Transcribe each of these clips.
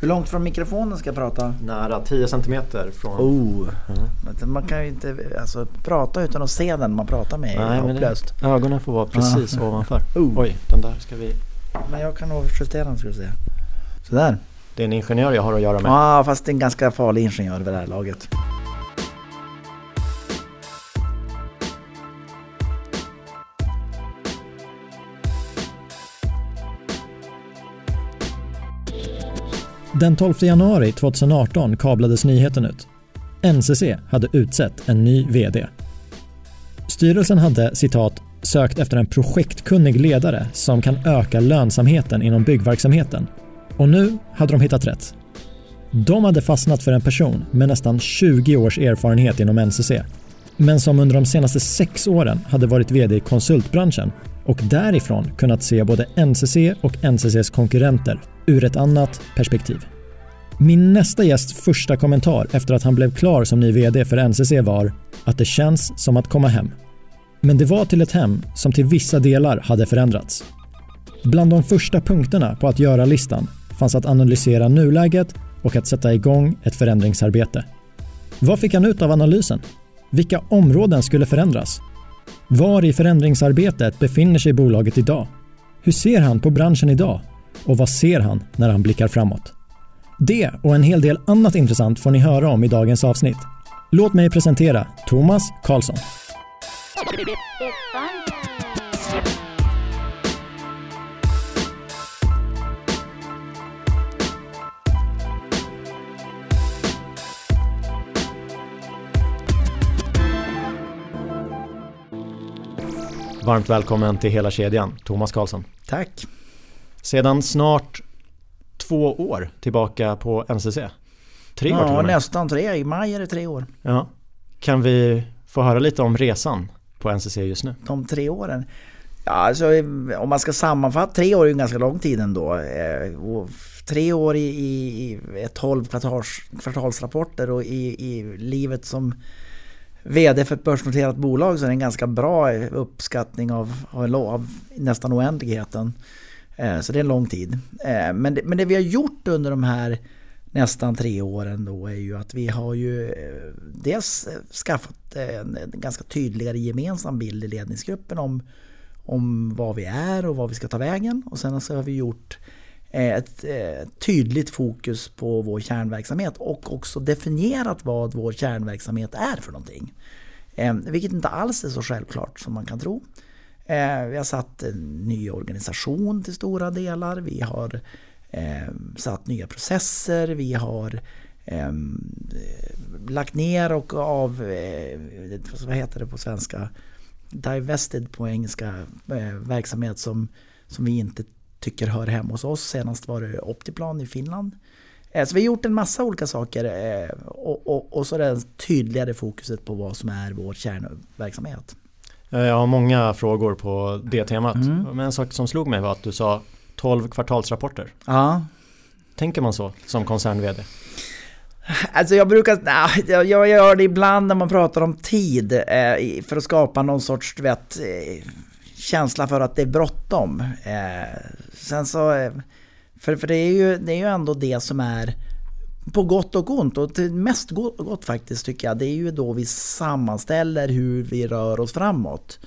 Hur långt från mikrofonen ska jag prata? Nära, 10 centimeter från... Oh. Mm. Man kan ju inte alltså, prata utan att se den man pratar med. Nej, men det, ögonen får vara precis ja. ovanför. Oh. Oj, den där ska vi... Men jag kan nog justera den ska du se. Sådär. Det är en ingenjör jag har att göra med. Ja, fast det är en ganska farlig ingenjör vid det här laget. Den 12 januari 2018 kablades nyheten ut. NCC hade utsett en ny VD. Styrelsen hade citat sökt efter en projektkunnig ledare som kan öka lönsamheten inom byggverksamheten. Och nu hade de hittat rätt. De hade fastnat för en person med nästan 20 års erfarenhet inom NCC, men som under de senaste sex åren hade varit VD i konsultbranschen och därifrån kunnat se både NCC och NCCs konkurrenter ur ett annat perspektiv. Min nästa gästs första kommentar efter att han blev klar som ny VD för NCC var att det känns som att komma hem. Men det var till ett hem som till vissa delar hade förändrats. Bland de första punkterna på att göra-listan fanns att analysera nuläget och att sätta igång ett förändringsarbete. Vad fick han ut av analysen? Vilka områden skulle förändras? Var i förändringsarbetet befinner sig bolaget idag? Hur ser han på branschen idag? Och vad ser han när han blickar framåt? Det och en hel del annat intressant får ni höra om i dagens avsnitt. Låt mig presentera Thomas Karlsson. Varmt välkommen till hela kedjan, Thomas Karlsson. Tack. Sedan snart två år tillbaka på NCC. Tre år Ja, nästan tre. I maj är det tre år. Ja. Kan vi få höra lite om resan på NCC just nu? De tre åren? Ja, alltså, om man ska sammanfatta, tre år är ju ganska lång tid ändå. Eh, tre år i, i, i 12 kvartals, kvartalsrapporter och i, i livet som VD för ett börsnoterat bolag så är det en ganska bra uppskattning av, av, av nästan oändligheten. Eh, så det är en lång tid. Eh, men det, men det vi har gjort under de här nästan tre åren då är ju att vi har ju eh, dels skaffat en, ganska tydligare gemensam bild i ledningsgruppen om, om vad vi är och vad vi ska ta vägen. Och sen så har vi gjort Eh, ett eh, tydligt fokus på vår kärnverksamhet och också definierat vad vår kärnverksamhet är för någonting. Eh, vilket inte alls är så självklart som man kan tro. Vi har satt en ny organisation till stora delar. Vi har satt nya processer. Vi har lagt ner och av, vad heter det på svenska, divested på engelska, verksamhet som, som vi inte tycker hör hemma hos oss. Senast var det Optiplan i Finland. Så vi har gjort en massa olika saker och, och, och så är det tydligare fokuset på vad som är vår kärnverksamhet. Eh, jag har många frågor på det temat. Mm. Men en sak som slog mig var att du sa 12 kvartalsrapporter. Ja. Tänker man så som koncern-VD? Alltså jag brukar, jag, gör det ibland när man pratar om tid eh, för att skapa någon sorts vet, eh, känsla för att det är bråttom. Sen så, eh, för, för det, är ju, det är ju ändå det som är på gott och ont. Och mest gott, gott faktiskt tycker jag, det är ju då vi sammanställer hur vi rör oss framåt.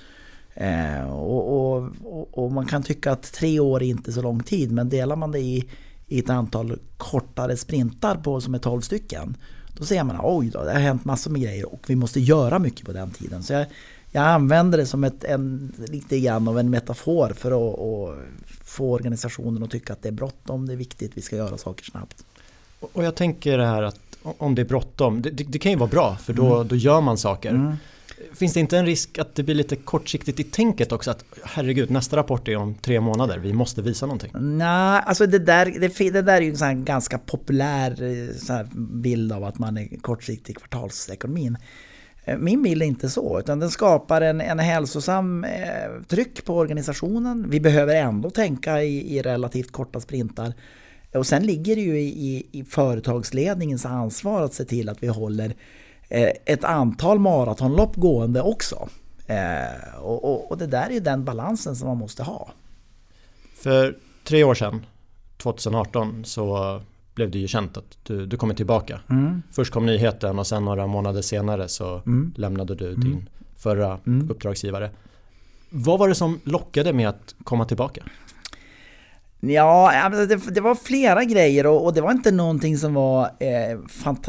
Eh, och, och, och, man kan tycka att tre år är inte så lång tid, men delar man det i, i ett antal kortare sprintar på som är 12 stycken, då ser man oj då, det har hänt massor med grejer och vi måste göra mycket på den tiden. Så jag, jag använder det som ett, en, lite grann av en metafor för att, att få organisationen att tycka att det är bråttom, det är viktigt, vi ska göra saker snabbt. Och jag tänker det här att om det är bråttom, det, det, kan ju vara bra för då, mm. då gör man saker. Mm. Finns det inte en risk att det blir lite kortsiktigt i tänket också? Att herregud, nästa rapport är om tre månader, vi måste visa någonting. Nej, alltså det där, det, det där är ju en ganska populär eh, bild av att man är kortsiktig i kvartalsekonomin. Eh, min bild är inte så, utan den skapar en, en hälsosam eh, tryck på organisationen. Vi behöver ändå tänka i, i relativt korta sprintar. Och sen ligger det ju i, i företagsledningens ansvar att se till att vi håller eh, ett antal maratonlopp gående också. Eh, och, och, och, det där är ju den balansen som man måste ha. För tre år sedan, 2018, så blev det ju känt att du, du kommer tillbaka. Mm. Först kom nyheten och sen några månader senare så Mm. lämnade du Mm. din förra Mm. uppdragsgivare. Vad var det som lockade med att komma tillbaka? Ja, det, det var flera grejer och, och det var inte någonting som var eh,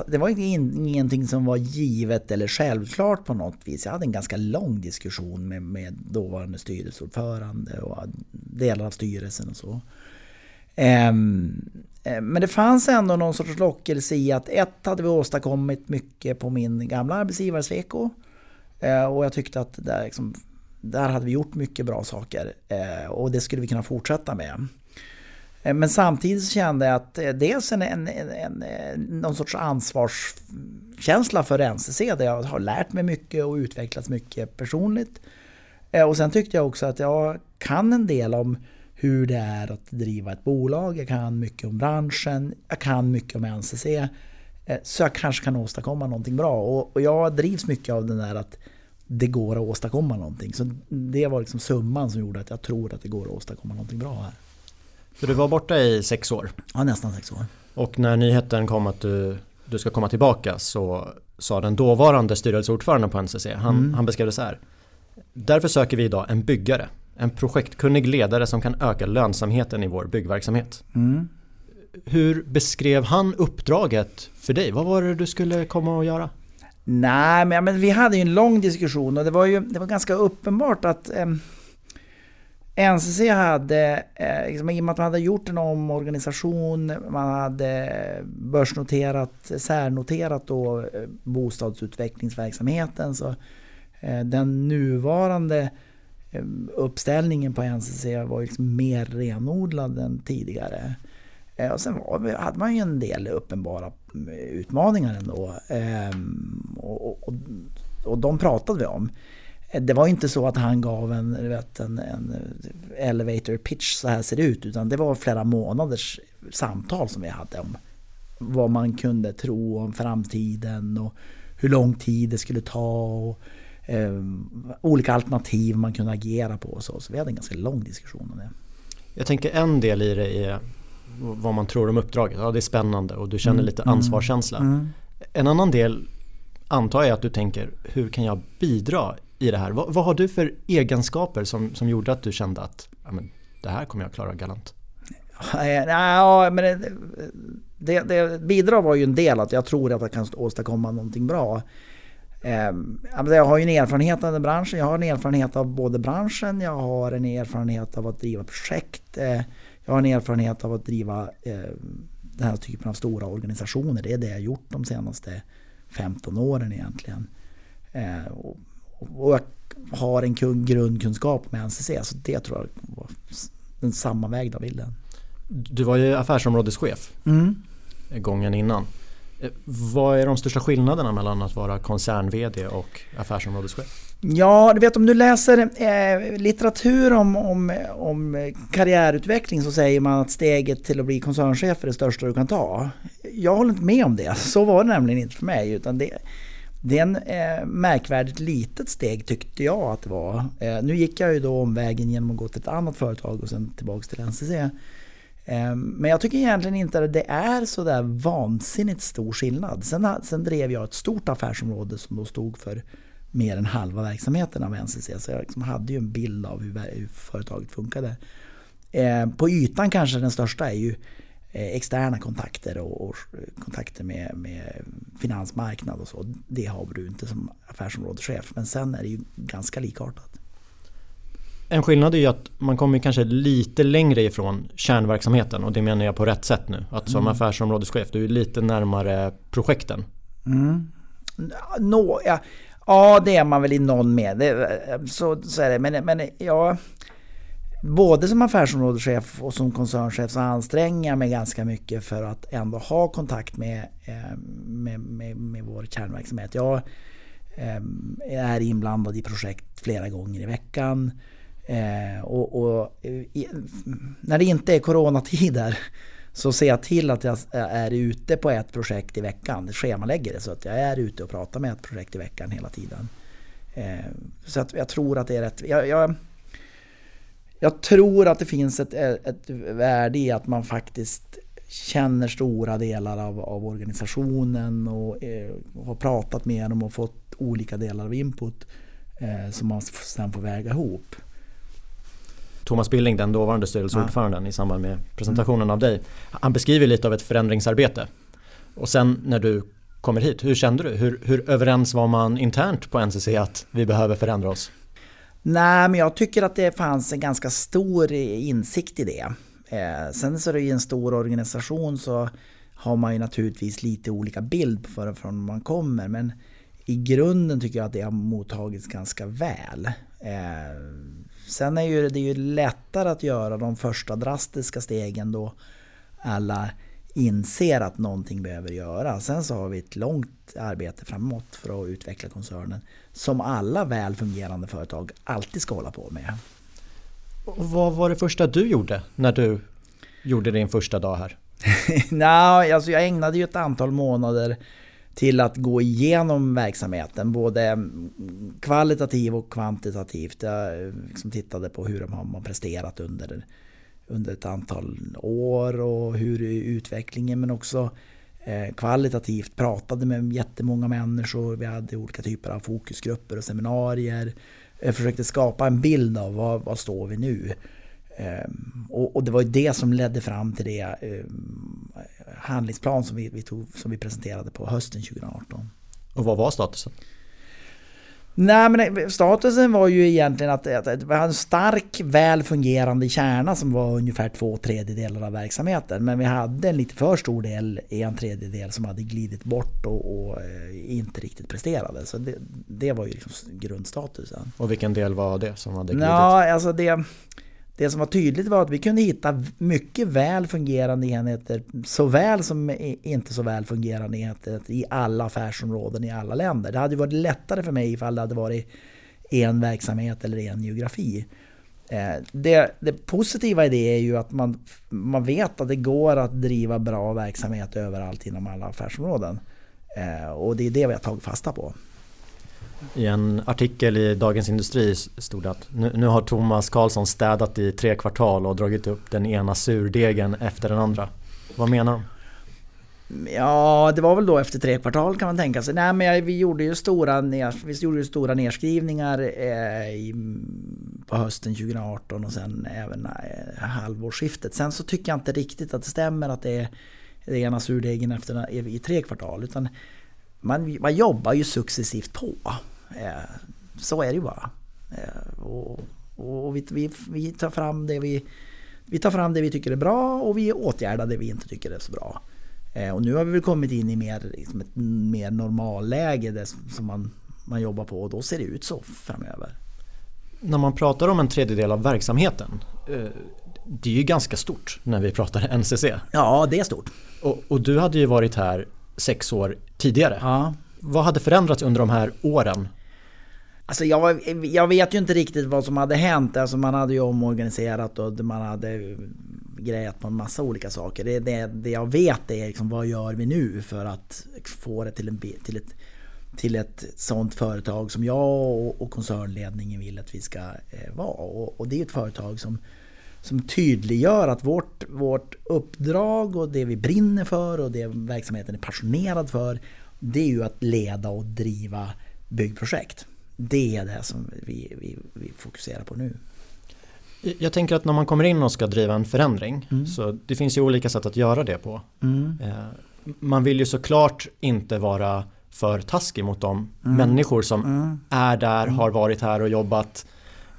Det var in, ingenting som var givet eller självklart på något vis. Jag hade en ganska lång diskussion med, med dåvarande styrelseordförande och delar av styrelsen och så. Ehm, eh, men det fanns ändå någon sorts lockelse i att ett hade vi åstadkommit mycket på min gamla arbetsgivare Sweco. Eh, och jag tyckte att där, liksom, där hade vi gjort mycket bra saker eh, och det skulle vi kunna fortsätta med. Men samtidigt så kände jag att dels en, en, en, någon sorts ansvarskänsla för NCC där jag har lärt mig mycket och utvecklats mycket personligt. Och sen tyckte jag också att jag kan en del om hur det är att driva ett bolag. Jag kan mycket om branschen, jag kan mycket om NCC. Eh, Så jag kanske kan åstadkomma någonting bra. Och jag drivs mycket av den där att det går att åstadkomma någonting. Så det var liksom summan som gjorde att jag tror att det går att åstadkomma någonting bra här. För du var borta i sex år Ja, nästan sex år. och när nyheten kom att du, du ska komma tillbaka så sa den dåvarande styrelseordföranden på NCC, han, Mm. han beskrev det så här. Därför söker vi idag en byggare, en projektkunnig ledare som kan öka lönsamheten i vår byggverksamhet. Mm. Hur beskrev han uppdraget för dig? Vad var det du skulle komma och göra? Nej, men, men vi hade ju en lång diskussion och det var ju det var ganska uppenbart att eh, NCC hade, eh, liksom, i och med att man hade gjort en omorganisation, man hade börsnoterat, särnoterat då eh, bostadsutvecklingsverksamheten så eh, den nuvarande Eh, uppställningen på NCC var ju liksom mer renodlad än tidigare. Eh, och sen var, hade man ju en del uppenbara eh, utmaningar ändå. Ehm, och, och, och, de pratade vi om. Det var inte så att han gav en, vet, en, en elevator pitch, så här ser det ut. Utan det var flera månaders samtal som vi hade om vad man kunde tro om framtiden och hur lång tid det skulle ta. Och, eh, olika alternativ man kunde agera på och så. Så vi hade en ganska lång diskussion om det. Jag tänker en del i det är vad man tror om uppdraget. Ja, det är spännande och du känner Mm, lite mm, ansvarskänsla. Mm. En annan del antar jag att du tänker, hur kan jag bidra i det här? Vad, vad har du för egenskaper som, som gjorde att du kände att ja, men, det här kommer jag klara galant? Eh, Ja, men det, det, det bidrar var ju en del att jag tror att jag kan åstadkomma någonting bra. Ehm, Jag har ju en erfarenhet av den branschen. Jag har en erfarenhet av både branschen, jag har en erfarenhet av att driva projekt. eh, Jag har en erfarenhet av att driva eh, den här typen av stora organisationer. Det är det jag gjort de senaste 15 åren egentligen. Eh, Och, jag har en grundkunskap med NCC, så det tror jag var den sammanvägda bilden. Du var ju affärsområdeschef Mm. gången innan. Eh, vad är de största skillnaderna mellan att vara koncern-VD och affärsområdeschef? Ja, du vet om du läser eh, litteratur om, om, om karriärutveckling så säger man att steget till att bli koncernchef är det största du kan ta. Jag håller inte med om det. Så var det nämligen inte för mig. Utan det, det är en eh, märkvärdigt litet steg tyckte jag att det var. Eh, nu gick jag ju då omvägen genom att gå till ett annat företag och sen tillbaks till NCC. Ehm, men jag tycker egentligen inte att det är så där vansinnigt stor skillnad. Sen, sen drev jag ett stort affärsområde som då stod för mer än halva verksamheten av NCC. Så jag liksom hade ju en bild av hur, hur företaget funkade. Eh, på ytan kanske den största är ju eh, externa kontakter och, och kontakter med, med finansmarknad och så. Det har du inte som affärsområdeschef. Men sen är det ju ganska likartat. En skillnad är ju att man kommer kanske lite längre ifrån kärnverksamheten och det menar jag på rätt sätt nu. Att som Mm. affärsområdeschef, du är lite närmare projekten. Mm. Nå, ja, ja, det är man väl i någon med. Det, så, så är det. Men, men ja, både som affärsområdeschef och som koncernchef så anstränger jag mig ganska mycket för att ändå ha kontakt med, eh, med, med, med vår kärnverksamhet. Jag eh, är inblandad i projekt flera gånger i veckan. Eh, och, och eh, i, när det inte är coronatider så ser jag till att jag eh, är ute på ett projekt i veckan. Schemalägger det så att jag är ute och pratar med ett projekt i veckan hela tiden. Eh, så att jag tror att det är rätt. Jag, jag, jag tror att det finns ett, eh, ett värde i att man faktiskt känner stora delar av, av organisationen och eh, har pratat med dem och fått olika delar av input eh, som man sen får väga ihop. Thomas Billing, den dåvarande styrelseordföranden ja. i samband med presentationen mm. av dig. Han beskriver lite av ett förändringsarbete. Och sen när du kommer hit, hur kände du? Hur, hur överens var man internt på NCC att vi behöver förändra oss? Nej, men jag tycker att det fanns en ganska stor insikt i det. Eh, sen så är det ju en stor organisation så har man ju naturligtvis lite olika bild för från man kommer. Men i grunden tycker jag att det har mottagits ganska väl. Eh, sen är ju, det ju lättare att göra de första drastiska stegen då alla inser att någonting behöver göras. Sen så har vi ett långt arbete framåt för att utveckla koncernen som alla väl fungerande företag alltid ska hålla på med. Och vad var det första du gjorde när du gjorde din första dag här? Nej, alltså jag ägnade ju ett antal månader till att gå igenom verksamheten, både kvalitativt och kvantitativt. Jag eh, liksom tittade på hur de har presterat under, under ett antal år och hur utvecklingen, men också eh, kvalitativt pratade med jättemånga människor. Vi hade olika typer av fokusgrupper och seminarier. Jag försökte skapa en bild av var, var står vi nu. Ehm, och, och, det var ju det som ledde fram till det ehm, handlingsplan som vi, vi, tog, som vi presenterade på hösten 2018. Och vad var statusen? Nej men statusen var ju egentligen att, att, att vi hade en stark, väl fungerande kärna som var ungefär två tredjedelar av verksamheten. Men vi hade en lite för stor del, en tredjedel, som hade glidit bort och, och eh, inte riktigt presterade. Så det, det var ju liksom grundstatusen. Och vilken del var det som hade glidit? Ja, alltså det det som var tydligt var att vi kunde hitta mycket väl fungerande enheter såväl som inte så väl fungerande enheter i alla affärsområden i alla länder. Det hade varit lättare för mig ifall det hade varit en verksamhet eller en geografi. Eh, det, det, positiva i det är ju att man, man vet att det går att driva bra verksamhet överallt inom alla affärsområden. Eh, och det är det vi har tagit fasta på. I en artikel i Dagens Industri stod det att nu, nu, har Thomas Karlsson städat i tre kvartal och dragit upp den ena surdegen efter den andra. Vad menar de? Ja, det var väl då efter tre kvartal kan man tänka sig. Nej, men vi gjorde ju stora, vi gjorde ju stora nedskrivningar eh, i, på hösten 2018 och sen även eh, halvårsskiftet. Sen så tycker jag inte riktigt att det stämmer att det är det ena surdegen efter i tre kvartal. Utan man, man jobbar ju successivt på. Eh, så är det ju bara. Eh, och, och vi, vi, vi, tar fram det vi, vi tar fram det vi tycker är bra och vi åtgärdar det vi inte tycker är så bra. Eh, och nu har vi väl kommit in i mer, liksom ett mer normalläge där, som man, man jobbar på och då ser det ut så framöver. När man pratar om en tredjedel av verksamheten det är ju ganska stort när vi pratar NCC. Ja, det är stort. Och, och du hade ju varit här sex år tidigare. Ja. Vad hade förändrats under de här åren? Alltså jag, jag vet ju inte riktigt vad som hade hänt. Alltså man hade ju omorganiserat och man hade grejat på en massa olika saker. Det, det, det jag vet är liksom vad gör vi nu för att få det till, en, till, ett, till ett sånt företag som jag och, och koncernledningen vill att vi ska eh, vara. Och, och, det är ett företag som, som tydliggör att vårt, vårt uppdrag och det vi brinner för och det verksamheten är passionerad för det är ju att leda och driva byggprojekt. Det är det som vi, vi, vi fokuserar på nu. Jag tänker att när man kommer in och ska driva en förändring mm. så det finns ju olika sätt att göra det på. Mm. Eh, man vill ju såklart inte vara för taskig mot de mm. människor som mm. är där, mm. har varit här och jobbat.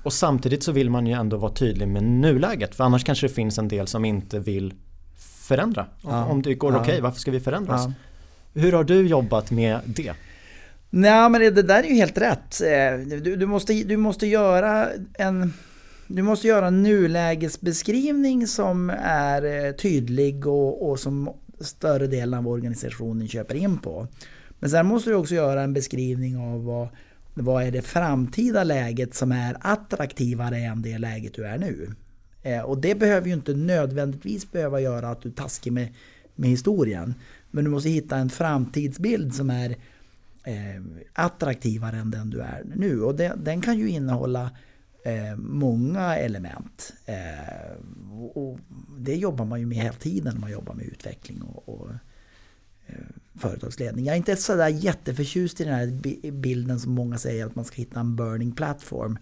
Och samtidigt så vill man ju ändå vara tydlig med nuläget för annars kanske det finns en del som inte vill förändra. Ja. Om det går ja. okej, okay, varför ska vi förändras? Ja. Hur har du jobbat med det? Nej men det där är ju helt rätt. Eh, du, du, måste, du måste göra en du måste göra en nulägesbeskrivning som är eh, tydlig och, och som större delen av organisationen köper in på. Men sen måste du också göra en beskrivning av vad, vad är det framtida läget som är attraktivare än det läget du är nu. Eh, och det behöver ju inte nödvändigtvis behöva göra att du är taskig med, med historien. Men du måste hitta en framtidsbild som är eh, attraktivare än den du är nu. Och det, den kan ju innehålla eh, många element. Eh, och, och, det jobbar man ju med hela tiden när man jobbar med utveckling och, och eh, företagsledning. Jag är inte sådär jätteförtjust i den här bilden som många säger att man ska hitta en burning platform.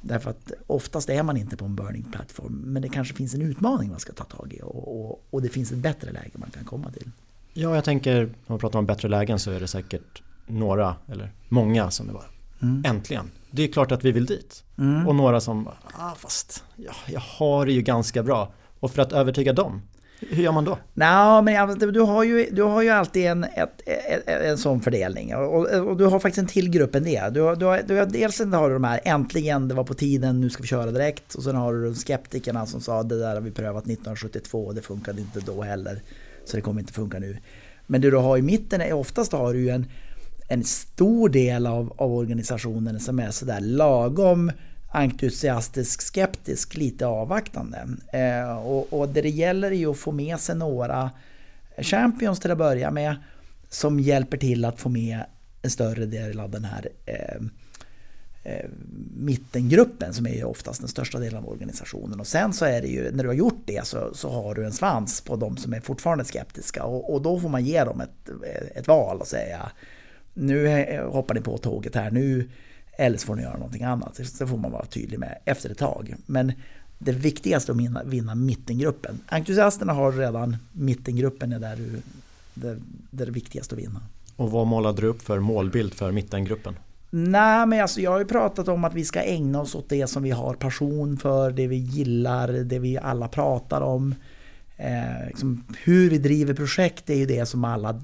Därför att oftast är man inte på en burning platform. Men det kanske finns en utmaning man ska ta tag i och, och, och det finns ett bättre läge man kan komma till. Ja, jag tänker om man pratar om bättre lägen så är det säkert några eller många som är bara mm. äntligen. Det är klart att vi vill dit. Mm. Och några som, ah, fast ja, jag har det ju ganska bra. Och för att övertyga dem, hur gör man då? Nå, men du har ju, du har ju alltid en, ett, ett, en sån fördelning. Och, och, du har faktiskt en till grupp än det. Du har, du har, du har, dels har du de här äntligen, det var på tiden, nu ska vi köra direkt. Och sen har du skeptikerna som sa det där har vi prövat 1972 och det funkade inte då heller. Så det kommer inte funka nu. Men det du har i mitten är oftast har du ju en, en stor del av, av organisationen som är sådär lagom entusiastisk, skeptisk, lite avvaktande. Eh, och, och det det gäller är ju att få med sig några champions till att börja med som hjälper till att få med en större del av den här eh, eh, mittengruppen som är ju oftast den största delen av organisationen. Och sen så är det ju, när du har gjort det så, så har du en svans på de som är fortfarande skeptiska och, och då får man ge dem ett, ett val och säga nu eh, hoppar ni på tåget här, nu eller så får ni göra någonting annat. Det får man vara tydlig med efter ett tag. Men det viktigaste är att vinna, vinna mittengruppen. Entusiasterna har redan mittengruppen är där, du, där, där det är viktigast att vinna. Och vad målade du upp för målbild för mittengruppen? Nej, men alltså jag har ju pratat om att vi ska ägna oss åt det som vi har passion för, det vi gillar, det vi alla pratar om. Eh, liksom, hur vi driver projekt är ju det som alla,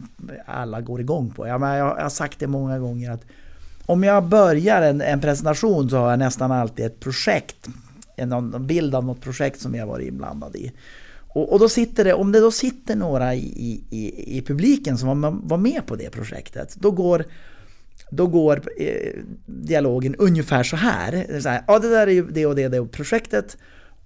alla går igång på. Jag, jag har sagt det många gånger att om jag börjar en, en, presentation så har jag nästan alltid ett projekt. En, en bild av något projekt som jag varit inblandad i. Och, och, då sitter det, om det då sitter några i, i, i publiken som var, var med på det projektet, då går då går eh, dialogen ungefär så här. Så här ja, det där är ju det och det, det projektet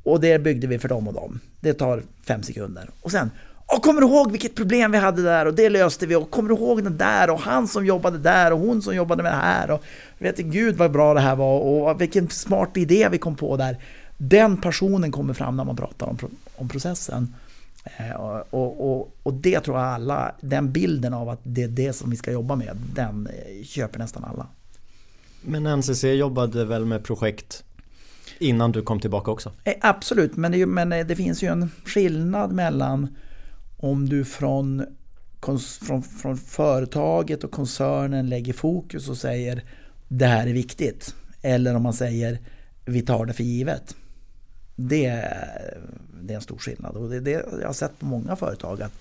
och det byggde vi för dem och dem. Det tar fem sekunder. Och sen, och kommer du ihåg vilket problem vi hade där och det löste vi och kommer du ihåg den där och han som jobbade där och hon som jobbade med det här och vet gud vad bra det här var och vilken smart idé vi kom på där. Den personen kommer fram när man pratar om, om processen. Eh, och, och, och, det tror jag alla, den bilden av att det är det som vi ska jobba med, den eh, köper nästan alla. Men NCC jobbade väl med projekt innan du kom tillbaka också? Eh, absolut, men det, men det finns ju en skillnad mellan om du från, från, från företaget och koncernen lägger fokus och säger det här är viktigt. Eller om man säger vi tar det för givet. Det, det är en stor skillnad. Och det, det, jag har sett på många företag att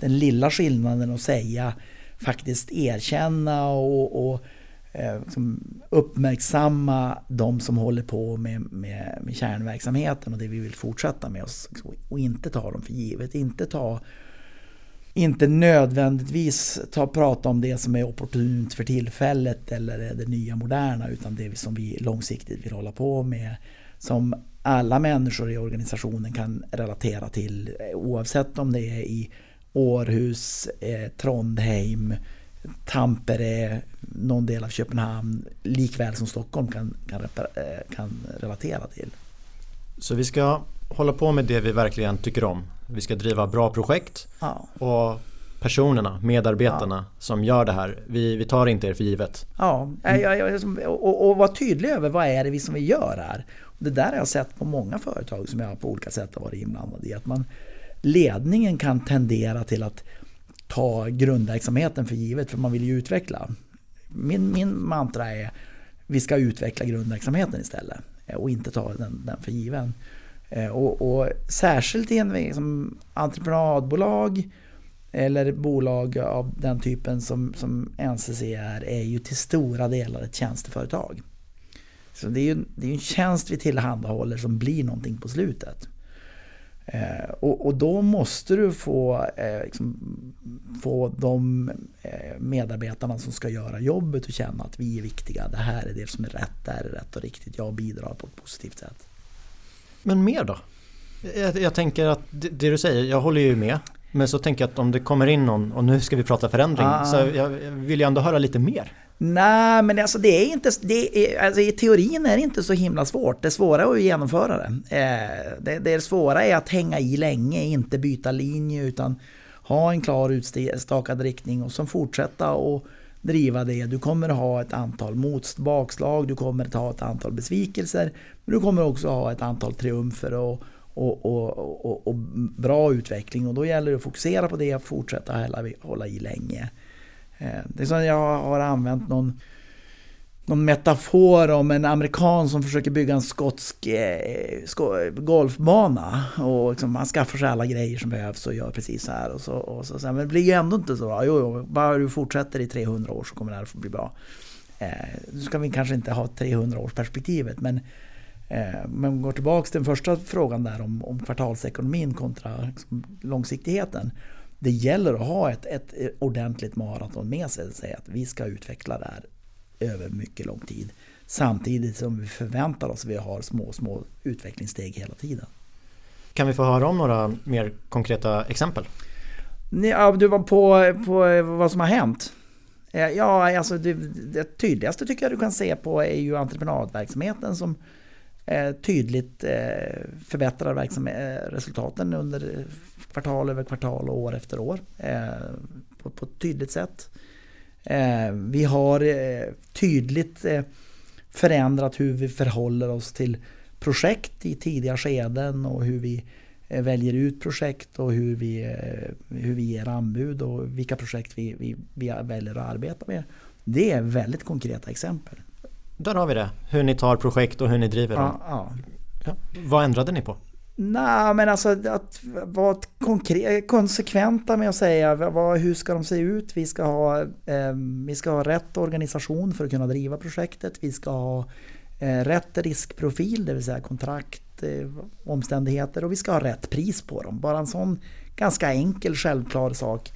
den lilla skillnaden att säga faktiskt erkänna och, och liksom uppmärksamma de som håller på med, med, med kärnverksamheten och det vi vill fortsätta med oss och inte ta dem för givet. Inte ta inte nödvändigtvis ta prata om det som är opportunt för tillfället eller det nya moderna utan det som vi långsiktigt vill hålla på med. Som alla människor i organisationen kan relatera till oavsett om det är i Århus, eh, Trondheim, Tampere, någon del av Köpenhamn likväl som Stockholm kan, kan, eh, kan relatera till. Så vi ska hålla på med det vi verkligen tycker om. Vi ska driva bra projekt ja. och personerna, medarbetarna ja. som gör det här. Vi, vi tar inte er för givet. Ja, och, och vara tydlig över vad är det vi som vi gör här. Det där har jag sett på många företag som jag på olika sätt har varit inblandad i. Att man, ledningen kan tendera till att ta grundverksamheten för givet för man vill ju utveckla. Min, min mantra är vi ska utveckla grundverksamheten istället eh, och inte ta den, den för given. Eh, och, och särskilt i en liksom, entreprenadbolag eller bolag av den typen som, som NCC är, är ju till stora delar ett tjänsteföretag. Så det är ju det är en tjänst vi tillhandahåller som blir någonting på slutet. Eh, och, och, då måste du få, eh, liksom, få de eh, medarbetarna som ska göra jobbet att känna att vi är viktiga. Det här är det som är rätt, det här är rätt och riktigt. Jag bidrar på ett positivt sätt. Men mer då? Jag, jag tänker att det, det, du säger, jag håller ju med. Men så tänker jag att om det kommer in någon och nu ska vi prata förändring Ah. så jag jag vill ju ändå höra lite mer. Nej, men alltså det är inte, det är, alltså i teorin är det inte så himla svårt. Det svåra är att genomföra det. Eh, det. Det svåra är att hänga i länge, inte byta linje utan ha en klar utstakad riktning och sen fortsätta och driva det. Du kommer ha ett antal mot bakslag, du kommer att ha ett antal besvikelser, men du kommer också ha ett antal triumfer och, och, och, och, och bra utveckling och då gäller det att fokusera på det och fortsätta hålla, hålla i länge. Eh, det är som jag har använt någon, någon metafor om en amerikan som försöker bygga en skotsk eh, sko, golfbana. Och liksom, han skaffar sig alla grejer som behövs och gör precis så här. Och så, och så, men det blir ju ändå inte så bra. Jo, jo, bara du fortsätter i 300 år så kommer det här att bli bra. Eh, nu ska vi kanske inte ha 300 års perspektivet men eh, men går tillbaka till den första frågan där om, om kvartalsekonomin kontra liksom, långsiktigheten det gäller att ha ett, ett ordentligt maraton med sig säga att vi ska utveckla det här över mycket lång tid. Samtidigt som vi förväntar oss att vi har små, små utvecklingssteg hela tiden. Kan vi få höra om några mer konkreta exempel? Ja, du var på, på vad som har hänt. Eh, Ja, alltså det, det tydligaste tycker jag du kan se på är ju entreprenadverksamheten som eh, tydligt eh, förbättrar resultaten under kvartal över kvartal och år efter år eh, på, på ett tydligt sätt. Eh, vi har eh, tydligt förändrat hur vi förhåller oss till projekt i tidiga skeden och hur vi väljer ut projekt och hur vi, hur vi ger anbud och vilka projekt vi, vi, vi väljer att arbeta med. Det är väldigt konkreta exempel. Där har vi det. Hur ni tar projekt och hur ni driver dem. Ja, ja. Ja. Vad ändrade ni på? Nej, men alltså att vara konsekventa med att säga vad, hur ska de se ut? Vi ska, ha, eh, vi ska ha rätt organisation för att kunna driva projektet. Vi ska ha eh, rätt riskprofil, det vill säga kontrakt, eh, omständigheter och vi ska ha rätt pris på dem. Bara en sån ganska enkel, självklar sak.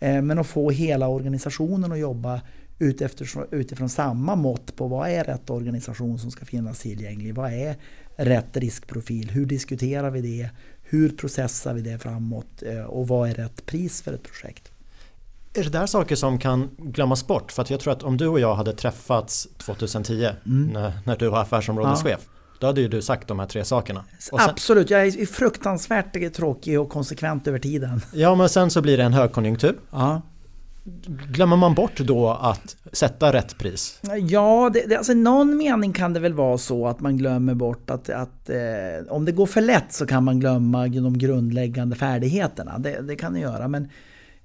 Eh, men att få hela organisationen att jobba utifrån, utifrån samma mått på vad är rätt organisation som ska finnas tillgänglig? Vad är rätt riskprofil? Hur diskuterar vi det? Hur processar vi det framåt? Eh, Och vad är rätt pris för ett projekt? Är det där saker som kan glömmas bort? För att jag tror att om du och jag hade träffats 2010 när, när du var affärsområdeschef Då hade ju du sagt de här tre sakerna. Sen, Absolut, jag är fruktansvärt tråkig och konsekvent över tiden. ja men sen så blir det en högkonjunktur. Ja, Glömmer man bort då att sätta rätt pris? ja det, det, alltså i någon mening kan det väl vara så att man glömmer bort att, att eh, om det går för lätt så kan man glömma de grundläggande färdigheterna. Det, det kan det göra. Men,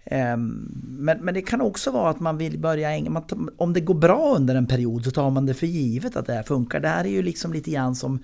eh, men, men det kan också vara att man vill börja... ägna- om det går bra under en period så tar man det för givet att det här funkar. Det här är ju liksom lite grann som,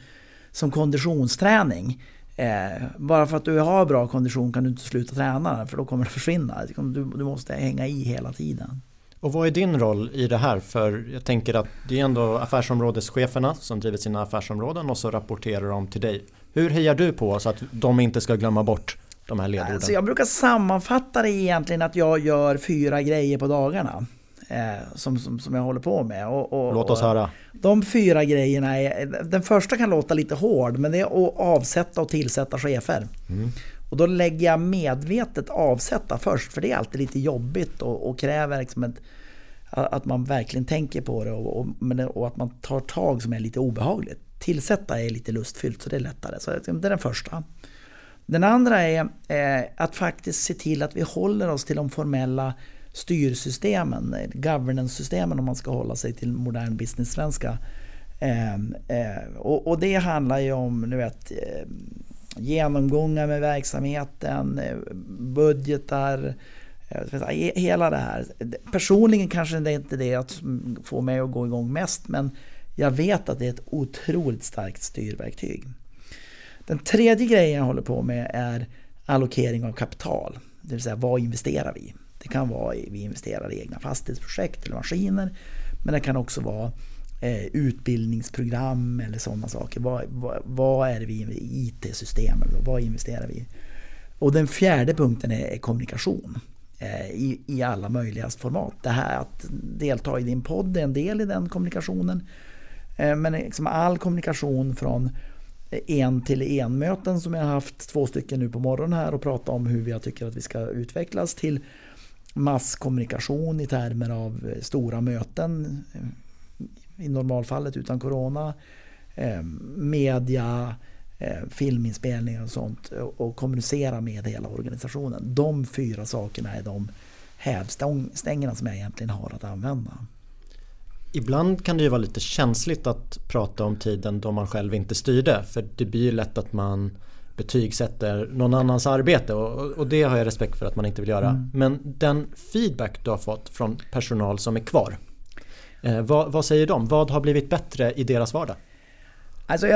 som konditionsträning. Eh, bara för att du har bra kondition kan du inte sluta träna för då kommer det försvinna. Du, du måste hänga i hela tiden. Och vad är din roll i det här? För jag tänker att det är ändå affärsområdescheferna som driver sina affärsområden och så rapporterar de till dig. Hur hejar du på så att de inte ska glömma bort de här ledorden? Alltså jag brukar sammanfatta det egentligen att jag gör fyra grejer på dagarna. Eh, som, som, som jag håller på med. Och, och, Låt oss höra. De fyra grejerna är, den första kan låta lite hård men det är att avsätta och tillsätta chefer. Och då lägger jag medvetet avsätta först för det är alltid lite jobbigt och, och kräver liksom ett, att man verkligen tänker på det och, och, och att man tar tag som är lite obehagligt. Tillsätta är lite lustfyllt så det är lättare. Så det är den första. Den andra är eh, att faktiskt se till att vi håller oss till de formella styrsystemen, eh, governance-systemen om man ska hålla sig till modern business-svenska. Eh, eh, och, och det handlar ju om ni vet, eh, genomgångar med verksamheten, eh, budgetar, eh, hela det här. Personligen kanske det inte är det som får mig att gå igång mest men jag vet att det är ett otroligt starkt styrverktyg. Den tredje grejen jag håller på med är allokering av kapital. Det vill säga vad investerar vi i? Det kan vara vi investerar i egna fastighetsprojekt eller maskiner. Men det kan också vara eh, utbildningsprogram eller sådana saker. Vad, vad, vad är det vi i IT-system? eller Vad investerar vi i? Och den fjärde punkten är, är kommunikation. Eh, I, I alla möjliga format. Det här att delta i din podd är en del i den kommunikationen. Eh, men liksom all kommunikation från eh, en till en möten som jag har haft två stycken nu på morgonen här och prata om hur jag tycker att vi ska utvecklas till masskommunikation i termer av eh, stora möten eh, i normalfallet utan corona, eh, media, filminspelningar och sånt och kommunicera med hela organisationen. De fyra sakerna är de hävstängerna som jag egentligen har att använda. Ibland kan det ju vara lite känsligt att prata om tiden då man själv inte styrde för det blir ju lätt att man betygsätter någon annans arbete och, och det har jag respekt för att man inte vill göra. Mm. Men den feedback du har fått från personal som är kvar, eh, vad, vad säger de? Vad har blivit bättre i deras vardag? Alltså,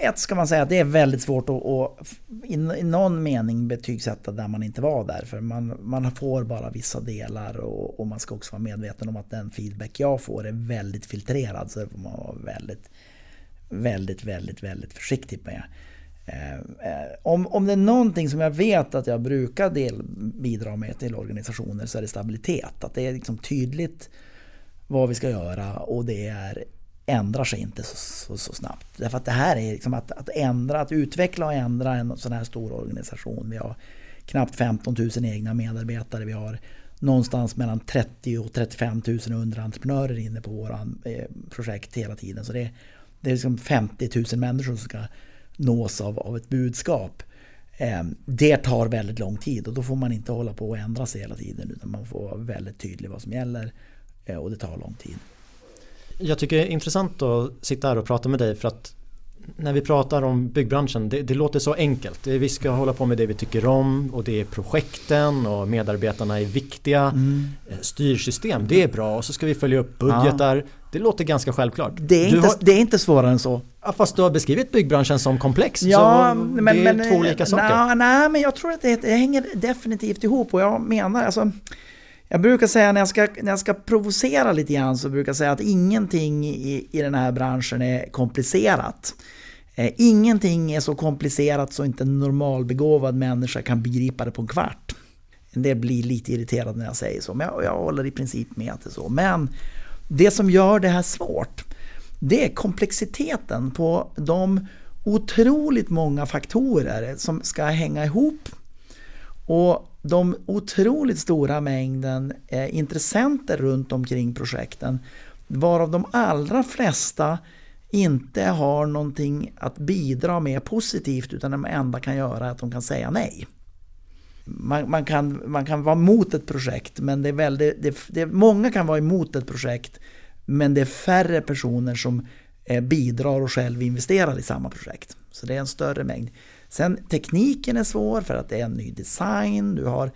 ett ska man säga att det är väldigt svårt att, att i, i någon mening betygsätta där man inte var där. För man, man får bara vissa delar och, och, man ska också vara medveten om att den feedback jag får är väldigt filtrerad. Så det får man vara väldigt, väldigt, väldigt, väldigt försiktig med. Eh, eh, om, om det är någonting som jag vet att jag brukar del, bidra med till organisationer så är det stabilitet. Att det är liksom tydligt vad vi ska göra och det är ändrar sig inte så, så, så, snabbt. Därför att det här är liksom att, att ändra, att utveckla och ändra en sån här stor organisation. Vi har knappt 15 000 egna medarbetare. Vi har någonstans mellan 30 och 35 000 underentreprenörer inne på våra eh, projekt hela tiden. Så det, det är liksom 50 000 människor som ska nås av, av ett budskap. Eh, det tar väldigt lång tid och då får man inte hålla på och ändra sig hela tiden utan man får vara väldigt tydlig vad som gäller eh, och det tar lång tid. Jag tycker det är intressant att sitta här och prata med dig för att när vi pratar om byggbranschen, det, det, låter så enkelt. Vi ska hålla på med det vi tycker om och det är projekten och medarbetarna är viktiga. Mm. Eh, styrsystem, det är bra och så ska vi följa upp budgetar. Ja. Det låter ganska självklart. Det är, inte, har, det är inte svårare än så. Ja, fast du har beskrivit byggbranschen som komplex. Ja, men, det är men, två olika saker. Nej, men jag tror att det, det hänger definitivt ihop och jag menar alltså jag brukar säga när jag, ska, när jag ska provocera lite grann så brukar jag säga att ingenting i, i den här branschen är komplicerat. Eh, ingenting är så komplicerat så inte en normalbegåvad människa kan begripa det på en kvart. Det blir lite irriterad när jag säger så, men jag, jag håller i princip med att det är så. Men det som gör det här svårt, det är komplexiteten på de otroligt många faktorer som ska hänga ihop. Och de otroligt stora mängden eh, intressenter runt omkring projekten varav de allra flesta inte har någonting att bidra med positivt utan de enda kan göra är att de kan säga nej. Man, man, kan, man kan vara mot ett projekt men det är väldigt, det, det, många kan vara emot ett projekt men det är färre personer som eh, bidrar och själv investerar i samma projekt. Så det är en större mängd. Sen tekniken är svår för att det är en ny design. Du har,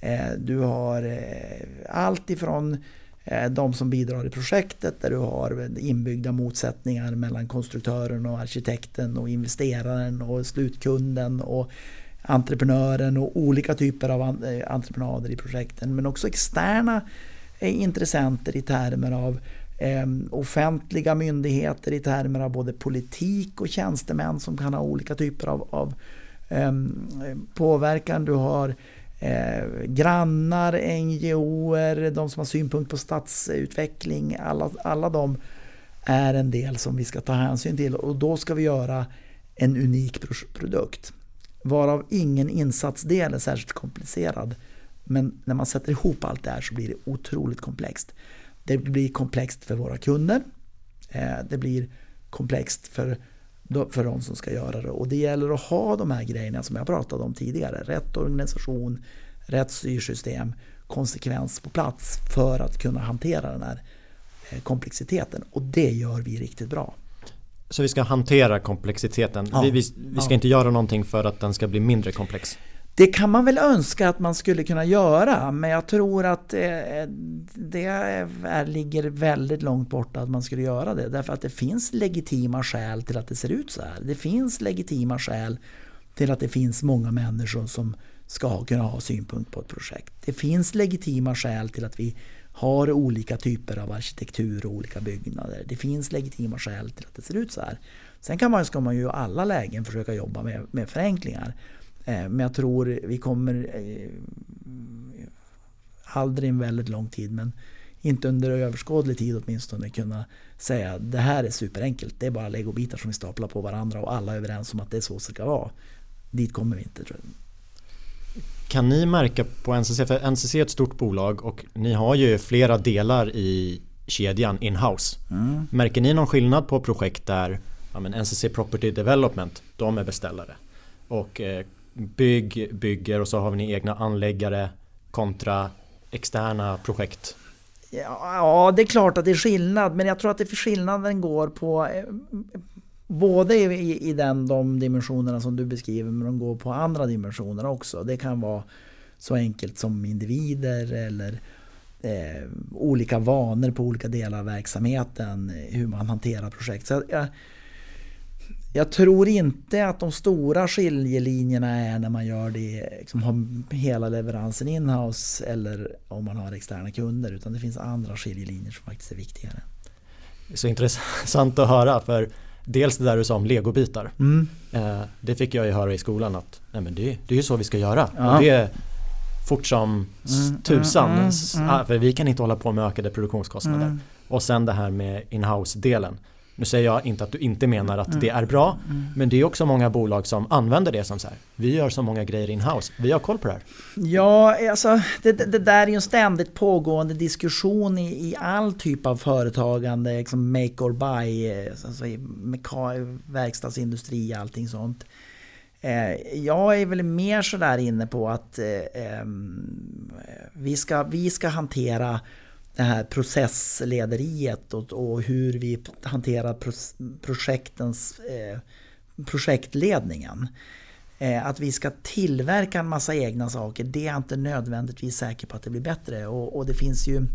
eh, du har eh, allt ifrån eh, de som bidrar i projektet där du har inbyggda motsättningar mellan konstruktören och arkitekten och investeraren och slutkunden och entreprenören och olika typer av eh, entreprenader i projekten. Men också externa eh, intressenter i termer av eh, offentliga myndigheter i termer av både politik och tjänstemän som kan ha olika typer av, av ehm, påverkan. Du har eh, grannar, NGOer, de som har synpunkt på stadsutveckling. Alla, alla de är en del som vi ska ta hänsyn till och då ska vi göra en unik produkt. Varav ingen insatsdel är särskilt komplicerad. Men när man sätter ihop allt det här så blir det otroligt komplext. Det blir komplext för våra kunder. Eh, det blir komplext för, för de som ska göra det. Och det gäller att ha de här grejerna som jag pratade om tidigare. Rätt organisation, rätt styrsystem, konsekvens på plats för att kunna hantera den här eh, komplexiteten. Och det gör vi riktigt bra. Så vi ska hantera komplexiteten. Ja, vi, vi, vi, ska ja. inte göra någonting för att den ska bli mindre komplex? Det kan man väl önska att man skulle kunna göra men jag tror att eh, det är, ligger väldigt långt bort att man skulle göra det. Därför att det finns legitima skäl till att det ser ut så här. Det finns legitima skäl till att det finns många människor som ska kunna ha synpunkt på ett projekt. Det finns legitima skäl till att vi har olika typer av arkitektur och olika byggnader. Det finns legitima skäl till att det ser ut så här. Sen kan man, ska man ju i alla lägen försöka jobba med, med förenklingar. Eh, men jag tror vi kommer eh, aldrig en väldigt lång tid men inte under överskådlig tid åtminstone kunna säga det här är superenkelt. Det är bara legobitar som vi staplar på varandra och alla är överens om att det är så det ska vara. Dit kommer vi inte tror jag. Kan ni märka på NCC, för NCC är ett stort bolag och ni har ju flera delar i kedjan in-house. Mm. Märker ni någon skillnad på projekt där ja, men NCC Property Development, de är beställare. Och eh, bygg bygger och så har ni egna anläggare kontra externa projekt? Ja, det är klart att det är skillnad men jag tror att det för skillnaden går på eh, Både i, i den, de dimensionerna som du beskriver men de går på andra dimensioner också. Det kan vara så enkelt som individer eller eh, olika vanor på olika delar av verksamheten. Hur man hanterar projekt. Så jag, jag tror inte att de stora skiljelinjerna är när man gör det, liksom har hela leveransen inhouse eller om man har externa kunder. Utan det finns andra skiljelinjer som faktiskt är viktigare. Det är så intressant att höra för dels det där du sa om legobitar. Mm. Eh, det fick jag ju höra i skolan att nej men det, det är ju så vi ska göra. Ja. Och det är fort som mm, tusan. Mm, mm, mm, för vi kan inte hålla på med ökade produktionskostnader. Mm. Och sen det här med inhouse-delen. Nu säger jag inte att du inte menar att det är bra. Men det är också många bolag som använder det som så här. Vi gör så många grejer in-house. Vi har koll på det här. Ja, alltså det, det där är ju en ständigt pågående diskussion i, i all typ av företagande. Liksom make or buy, alltså i verkstadsindustri och allting sånt. Eh, jag är väl mer sådär inne på att eh, vi, ska, vi ska hantera det här processlederiet och, och hur vi hanterar pro, projektens eh, projektledningen. Eh, att vi ska tillverka en massa egna saker, det är inte nödvändigtvis säker på att det blir bättre. Och, och det finns ju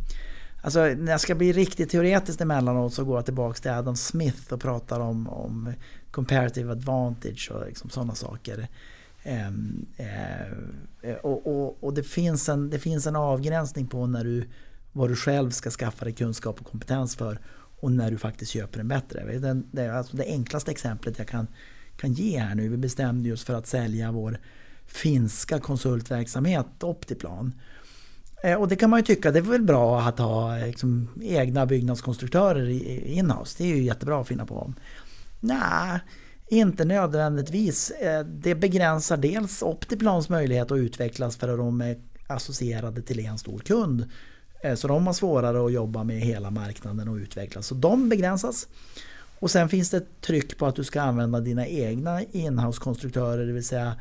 Alltså när jag ska bli riktigt teoretisk emellanåt så går jag tillbaka till Adam Smith och pratar om, om comparative advantage och liksom sådana saker. Ehm, eh, och, och, och, det, finns en, det finns en avgränsning på när du, vad du själv ska skaffa dig kunskap och kompetens för och när du faktiskt köper en bättre. Det, det, alltså det enklaste exemplet jag kan, kan ge här nu, vi bestämde oss för att sälja vår finska konsultverksamhet Optiplan. Eh, och det kan man ju tycka, det är väl bra att ha liksom, egna byggnadskonstruktörer inhouse. Det är ju jättebra att finna på. Nej, inte nödvändigtvis. Eh, det begränsar dels Optiplans möjlighet att utvecklas för att de är associerade till en stor kund. Eh, så de har svårare att jobba med hela marknaden och utvecklas. Så de begränsas. Och sen finns det ett tryck på att du ska använda dina egna inhouse-konstruktörer. Det vill säga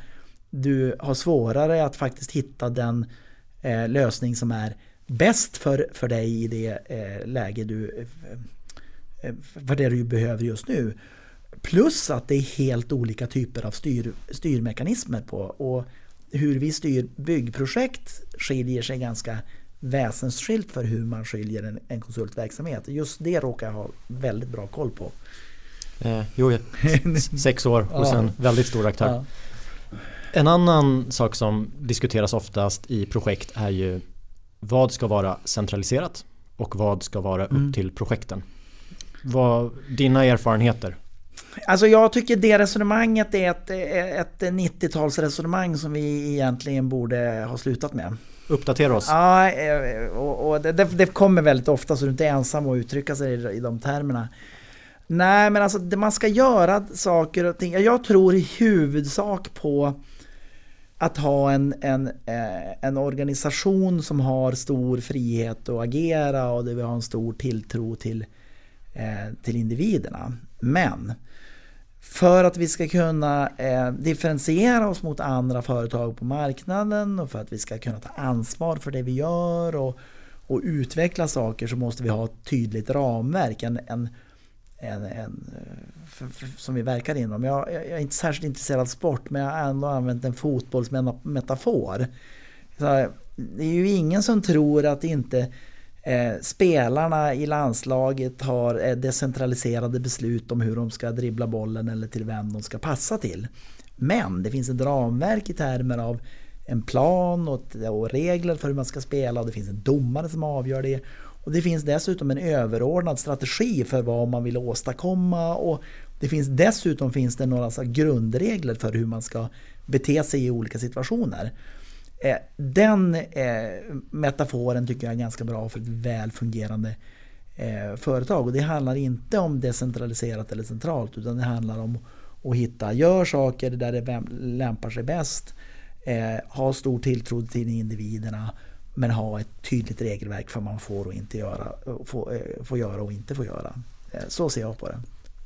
du har svårare att faktiskt hitta den eh, lösning som är bäst för, för dig i det eh, läge du eh, eh för det du behöver just nu. Plus att det är helt olika typer av styr, styrmekanismer på och hur vi styr byggprojekt skiljer sig ganska väsensskilt för hur man skiljer en, en konsultverksamhet. Just det råkar jag ha väldigt bra koll på. Eh, jo, sex år hos ja. en väldigt stor aktör. Ja. En annan sak som diskuteras oftast i projekt är ju vad ska vara centraliserat och vad ska vara upp mm. till projekten. Vad, dina erfarenheter? Alltså jag tycker det resonemanget är ett, ett 90-talsresonemang som vi egentligen borde ha slutat med. Uppdatera oss. Ja, eh, och, och det, det, kommer väldigt ofta så du inte är ensam att uttrycka sig i, i de termerna. Nej, men alltså man ska göra saker och ting. Jag tror i huvudsak på att ha en, en, eh, en organisation som har stor frihet att agera och där vi har en stor tilltro till, eh, till individerna. Men för att vi ska kunna eh, differentiera oss mot andra företag på marknaden och för att vi ska kunna ta ansvar för det vi gör och, och utveckla saker så måste vi ha ett tydligt ramverk. En, en, en, en eh, för, för, som vi verkar inom. Jag, jag, är inte särskilt intresserad av sport men jag har ändå använt en fotbollsmetafor. Så, eh, det är ju ingen som tror att inte eh, spelarna i landslaget har eh, decentraliserade beslut om hur de ska dribbla bollen eller till vem de ska passa till. Men det finns ett ramverk i termer av en plan och, och regler för hur man ska spela och det finns en domare som avgör det. Och det finns dessutom en överordnad strategi för vad man vill åstadkomma och det finns dessutom finns det några grundregler för hur man ska bete sig i olika situationer. Eh, den eh, metaforen tycker jag är ganska bra för ett väl fungerande eh, företag. Och det handlar inte om decentraliserat eller centralt utan det handlar om att hitta, gör saker där det lämpar sig bäst, eh, ha stor tilltro till individerna men ha ett tydligt regelverk för vad man får och inte göra, får, får göra och inte får göra. Så ser jag på det.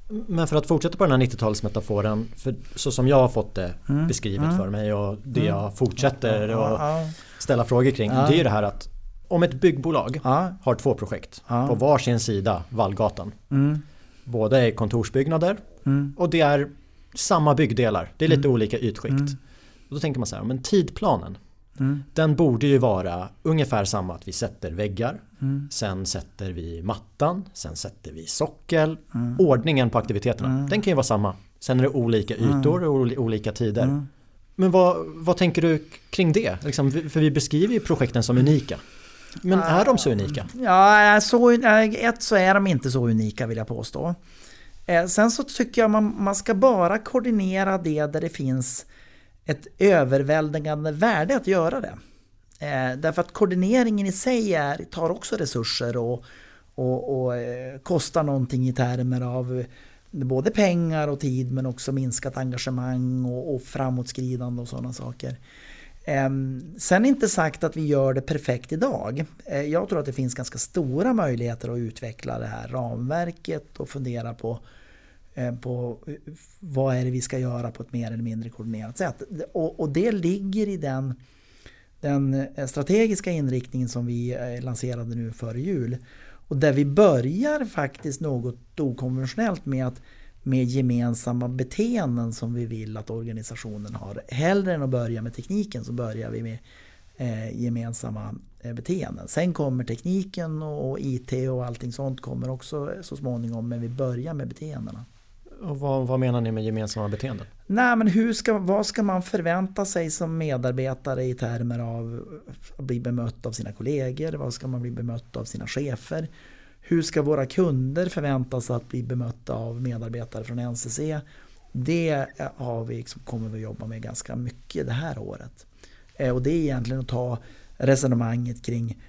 Men för att fortsätta på den här 90-talsmetaforen, för så som jag har fått det mm. beskrivet mm. för mig och det mm. jag fortsätter att ställa frågor kring, det är ju det här att om ett byggbolag har två projekt på varsin sida Vallgatan. Mm. Båda är kontorsbyggnader mm. och det är samma byggdelar. Det är lite mm. olika ytskikt. Och då tänker man så här, men tidplanen Mm. Den borde ju vara ungefär samma att vi sätter väggar, mm. sen sätter vi mattan, sen sätter vi sockel. Mm. Ordningen på aktiviteterna, mm. den kan ju vara samma. Sen är det olika mm. ytor och olika tider. Men vad, vad tänker du kring det? Liksom, för vi beskriver ju projekten som unika. Men är de så unika? Ja, så, ett så är de inte så unika vill jag påstå. Eh, sen så tycker jag man, man ska bara koordinera det där det finns ett överväldigande värde att göra det. Eh, därför att koordineringen i sig är, tar också resurser och, och, och eh, kostar någonting i termer av eh, både pengar och tid men också minskat engagemang och, och framåtskridande och sådana saker. Eh, sen inte sagt att vi gör det perfekt idag. Eh, jag tror att det finns ganska stora möjligheter att utveckla det här ramverket och fundera på Eh, Eh, på eh, vad är det vi ska göra på ett mer eller mindre koordinerat sätt. Och, och det ligger i den, den eh, strategiska inriktningen som vi lanserade nu före jul. Och där vi börjar faktiskt något okonventionellt med att med gemensamma beteenden som vi vill att organisationen har. Hellre än att börja med tekniken så börjar vi med eh, gemensamma beteenden. Sen kommer tekniken och, och IT och allting sånt kommer också så småningom men vi börjar med beteendena. Och vad, vad, menar ni med gemensamma beteenden? Nej, men hur ska, vad ska man förvänta sig som medarbetare i termer av att bli bemött av sina kollegor? Vad ska man bli bemött av sina chefer? Hur ska våra kunder förväntas att bli bemötta av medarbetare från NCC? Det har vi, liksom, kommer vi att jobba med ganska mycket det här året. Eh, och det är egentligen att ta resonemanget kring,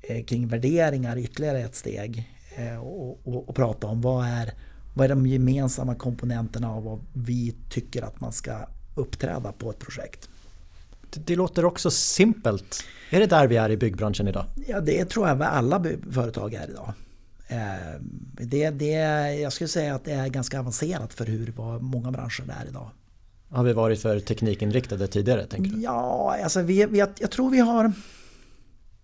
eh, kring värderingar ytterligare ett steg eh, och, och, och prata om vad är vad är de gemensamma komponenterna av vad vi tycker att man ska uppträda på ett projekt? Det, låter också simpelt. Är det där vi är i byggbranschen idag? Ja, det tror jag alla företag är idag. Eh, det, det, jag skulle säga att det är ganska avancerat för hur många branscher det är idag. Har vi varit för teknikinriktade tidigare? Tänker du? Ja, alltså vi, vi, jag tror vi har...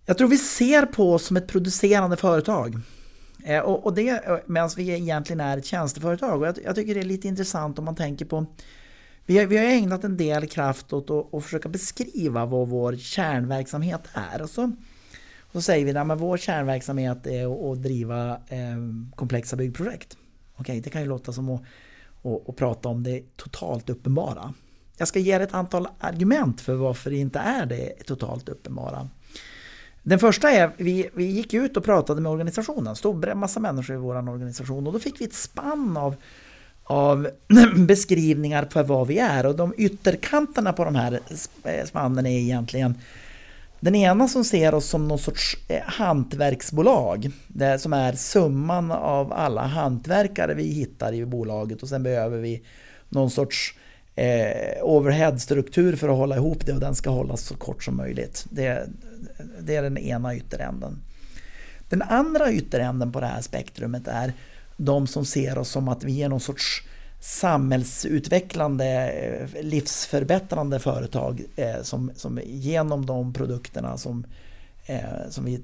Jag tror vi ser på oss som ett producerande företag. Eh, och, och det eh, medan vi egentligen är ett tjänsteföretag. Och jag, jag, tycker det är lite intressant om man tänker på vi har, vi har ägnat en del kraft åt att, att försöka beskriva vad vår kärnverksamhet är. Och så, och så säger vi att vår kärnverksamhet är att, att driva eh, komplexa byggprojekt. Okej, det kan ju låta som att, att, att prata om det totalt uppenbara. Jag ska ge er ett antal argument för varför det inte är det totalt uppenbara. Den första är, vi, vi gick ut och pratade med organisationen, stod en massa människor i vår organisation. Och då fick vi ett spann av, av beskrivningar för vad vi är. Och de ytterkanterna på de här eh, spannen är egentligen den ena som ser oss som någon sorts eh, hantverksbolag, det som är summan av alla hantverkare vi hittar i bolaget. Och sen behöver vi någon sorts eh, overheadstruktur för att hålla ihop det. Och den ska hållas så kort som möjligt. Det, det är den ena ytteränden. Den andra ytteränden på det här spektrumet är de som ser oss som att vi är någon sorts samhällsutvecklande, eh, livsförbättrande företag eh, som, som genom de produkterna som, eh, som vi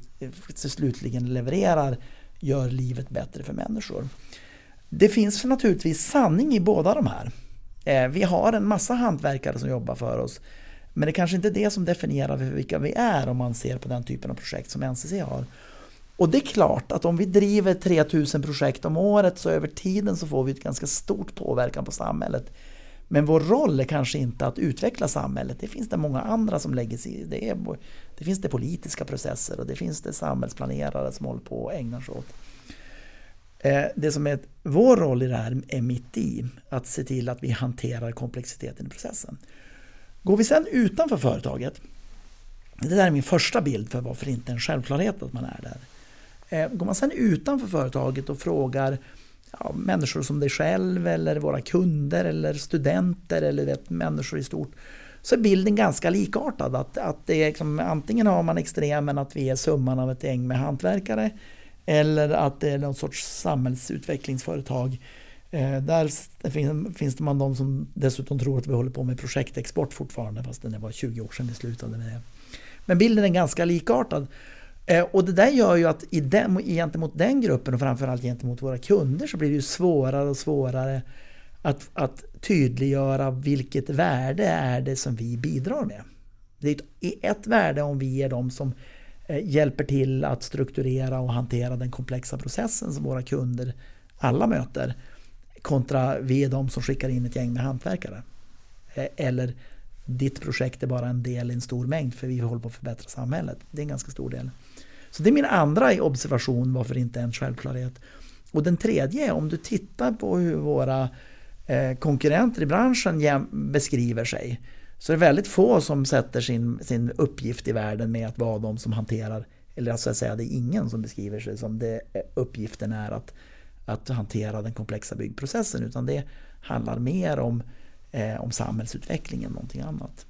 slutligen levererar gör livet bättre för människor. Det finns naturligtvis sanning i båda de här. Eh, vi har en massa hantverkare som jobbar för oss men det kanske inte är det som definierar vilka vi är om man ser på den typen av projekt som NCC har. Och det är klart att om vi driver 3000 projekt om året så över tiden så får vi ett ganska stort påverkan på samhället. Men vår roll är kanske inte att utveckla samhället. Det finns det många andra som lägger sig i. Det, är, det finns det politiska processer och det finns det samhällsplanerare som håller på och ägnar sig åt. Eh, det som är vår roll i det här är mitt i. Att se till att vi hanterar komplexiteten i processen. Går vi sen utanför företaget Det där är min första bild för varför det inte är en självklarhet att man är där. Eh, går man sen utanför företaget och frågar ja, människor som dig själv eller våra kunder eller studenter eller vet, människor i stort så är bilden ganska likartad. Att, att det är liksom, antingen har man extremen att vi är summan av ett gäng med hantverkare eller att det är någon sorts samhällsutvecklingsföretag. Eh, där finns, det man de som dessutom tror att vi håller på med projektexport fortfarande fast det var 20 år sedan vi slutade med det. Men bilden är ganska likartad. Eh, och det där gör ju att i den, gentemot den gruppen och framförallt gentemot våra kunder så blir det ju svårare och svårare att, att tydliggöra vilket värde är det som vi bidrar med. Det är ett, ett värde om vi är de som eh, hjälper till att strukturera och hantera den komplexa processen som våra kunder alla möter kontra vi är de som skickar in ett gäng med hantverkare. Eh, eller ditt projekt är bara en del i en stor mängd för vi håller på att förbättra samhället. Det är en ganska stor del. Så det är min andra observation varför det inte är en självklarhet. Och den tredje är om du tittar på hur våra eh, konkurrenter i branschen beskriver sig så är det väldigt få som sätter sin, sin uppgift i världen med att vara de som hanterar, eller alltså att säga det är ingen som beskriver sig som det, eh, uppgiften är att, att hantera den komplexa byggprocessen utan det handlar mer om, eh, om samhällsutveckling än någonting annat.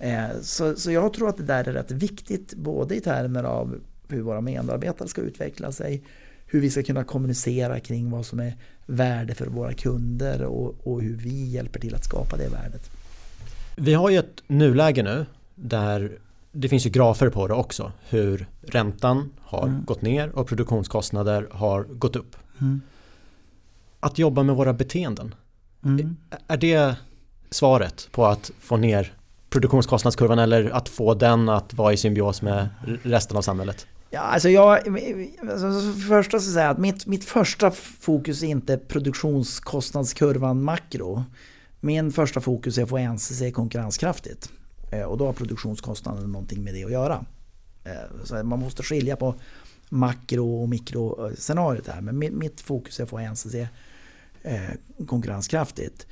Eh, så, så jag tror att det där är rätt viktigt både i termer av hur våra medarbetare ska utveckla sig, hur vi ska kunna kommunicera kring vad som är värde för våra kunder och, och hur vi hjälper till att skapa det värdet. Vi har ju ett nuläge nu där det finns ju grafer på det också. Hur räntan har mm. gått ner och produktionskostnader har gått upp. Mm. Att jobba med våra beteenden. Mm. Är det svaret på att få ner produktionskostnadskurvan eller att få den att vara i symbios med resten av samhället? Ja, alltså jag, alltså först ska säga att mitt, mitt första fokus är inte produktionskostnadskurvan makro. Min första fokus är att få NCC konkurrenskraftigt. Eh, och då har produktionskostnaden någonting med det att göra. Eh, så man måste skilja på makro och mikroscenariot eh, här. Men mitt fokus är att få NCC eh, konkurrenskraftigt.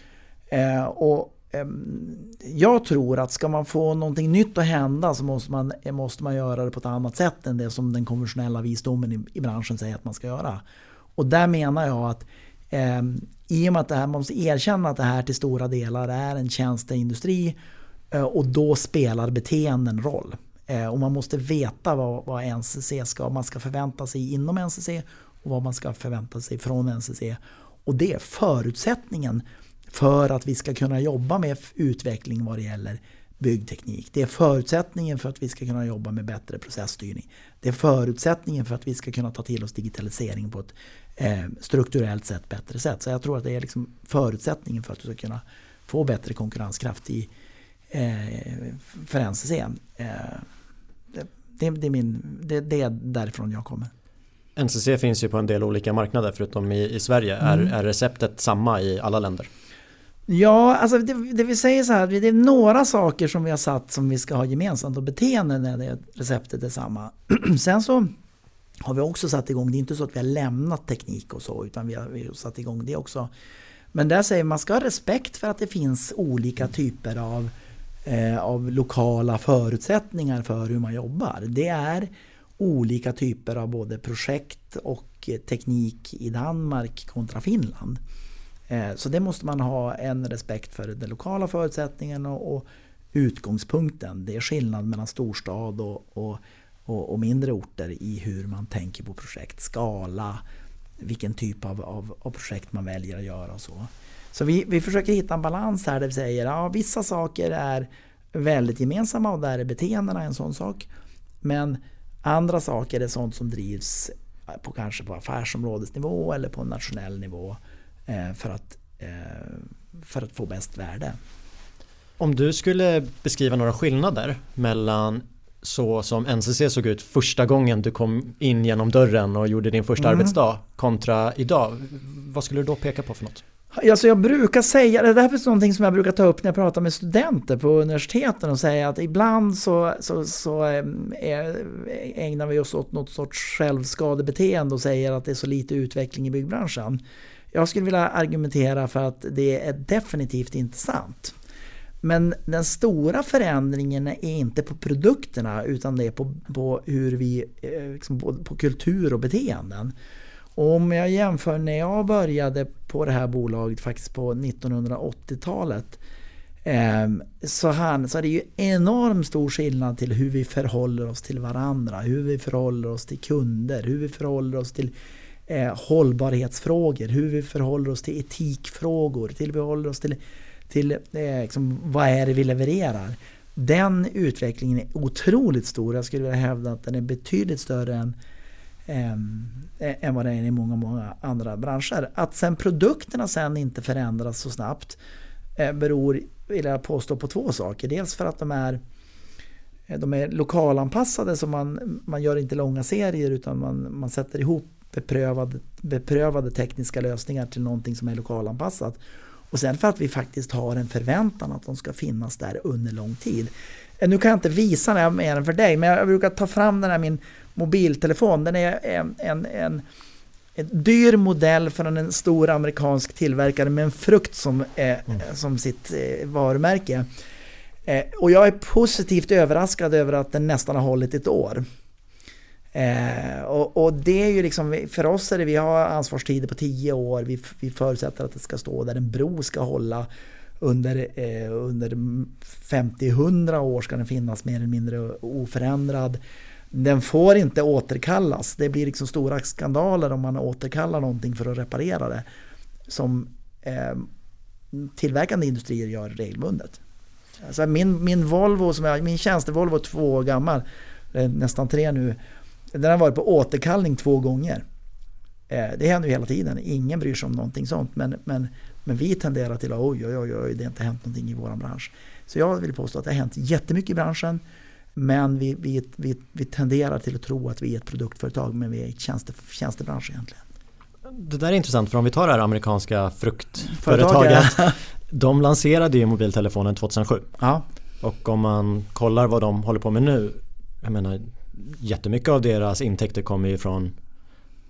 Eh, och ehm, jag tror att ska man få någonting nytt att hända så måste man, måste man göra det på ett annat sätt än det som den konventionella visdomen i, i branschen säger att man ska göra. Och där menar jag att eh, i och med att det här, man måste erkänna att det här till stora delar är en tjänsteindustri eh, och då spelar beteenden roll. Eh, och man måste veta vad, vad NCC ska, man ska förvänta sig inom NCC och vad man ska förvänta sig från NCC. Och det är förutsättningen för att vi ska kunna jobba med utveckling vad det gäller byggteknik. Det är förutsättningen för att vi ska kunna jobba med bättre processstyrning. Det är förutsättningen för att vi ska kunna ta till oss digitalisering på ett eh, strukturellt sett bättre sätt. Så jag tror att det är liksom förutsättningen för att du ska kunna få bättre konkurrenskraft i, eh, för NCC. Eh, det, det, är min, det, det är därifrån jag kommer. NCC finns ju på en del olika marknader förutom i, i Sverige. Mm. Är, är receptet samma i alla länder? Ja, alltså det, det vi säger så här, det är några saker som vi har satt som vi ska ha gemensamt och beteenden när det receptet är samma. Sen så har vi också satt igång, det är inte så att vi har lämnat teknik och så, utan vi har, vi har satt igång det också. Men där säger man ska ha respekt för att det finns olika typer av, Eh, av lokala förutsättningar för hur man jobbar. Det är olika typer av både projekt och teknik i Danmark kontra Finland. Eh, så det måste man ha en respekt för den lokala förutsättningen och, och utgångspunkten. Det är skillnad mellan storstad och, och, och, och, mindre orter i hur man tänker på projekt, skala, vilken typ av, av, av projekt man väljer att göra och så. Så vi, vi försöker hitta en balans här där vi säger att ja, vissa saker är väldigt gemensamma och där är beteendena en sån sak. Men andra saker är sånt som drivs på kanske på affärsområdesnivå eller på nationell nivå. Eh, för att, eh, för att få bäst värde. Om du skulle beskriva några skillnader mellan så som NCC såg ut första gången du kom in genom dörren och gjorde din första mm. arbetsdag kontra idag. Vad skulle du då peka på för något? Alltså jag brukar säga, det här är någonting som jag brukar ta upp när jag pratar med studenter på universiteten och säga att ibland så, så, så ehm, är, ägnar vi oss åt något sorts självskadebeteende och säger att det är så lite utveckling i byggbranschen. Jag skulle vilja argumentera för att det är definitivt inte sant. Men den stora förändringen är inte på produkterna utan det är på, på hur vi, eh, liksom på kultur och beteenden. Och om jag jämför när jag började på det här bolaget faktiskt på 1980-talet ehm, så, han, så är det ju enormt stor skillnad till hur vi förhåller oss till varandra, hur vi förhåller oss till kunder, hur vi förhåller oss till eh, hållbarhetsfrågor, hur vi förhåller oss till etikfrågor, till vi förhåller oss till, till eh, liksom, vad är det vi levererar. Den utvecklingen är otroligt stor. Jag skulle vilja hävda att den är betydligt större än, eh, än vad den är i många, många andra branscher. Att sen produkterna sen inte förändras så snabbt eh, beror vill jag påstå på två saker. Dels för att de är, eh, de är lokalanpassade så man, man gör inte långa serier utan man, man sätter ihop beprövade, beprövade tekniska lösningar till någonting som är lokalanpassat. Och sen för att vi faktiskt har en förväntan att de ska finnas där under lång tid. Eh, nu kan jag inte visa det här mer än för dig men jag brukar ta fram den här min mobiltelefon. Den är en, en, en dyr modell från en stor amerikansk tillverkare med en frukt som, eh, mm. som sitt eh, varumärke. Eh, och jag är positivt överraskad över att den nästan har hållit ett år. Eh, och, och, det är ju liksom, för oss är det, vi har ansvarstider på 10 år, vi, vi förutsätter att det ska stå där en bro ska hålla under, eh, under 50-100 år ska den finnas mer eller mindre oförändrad den får inte återkallas. Det blir liksom stora skandaler om man återkallar någonting för att reparera det. Som eh, tillverkande industrier gör regelbundet. Alltså min, min Volvo, som jag, min tjänste-Volvo är två år gammal, nästan tre nu. Den har varit på återkallning två gånger. Eh, det händer ju hela tiden, ingen bryr sig om någonting sånt. Men, men, men vi tenderar till att oj, oj, oj, oj, det har inte hänt någonting i vår bransch. Så jag vill påstå att det har hänt jättemycket i branschen. Men vi, vi, vi, vi tenderar till att tro att vi är ett produktföretag men vi är ett tjänste, tjänstebransch egentligen. Det där är intressant för om vi tar det här amerikanska fruktföretaget. de lanserade ju mobiltelefonen 2007. Ja. Och om man kollar vad de håller på med nu. Jag menar jättemycket av deras intäkter kommer ju från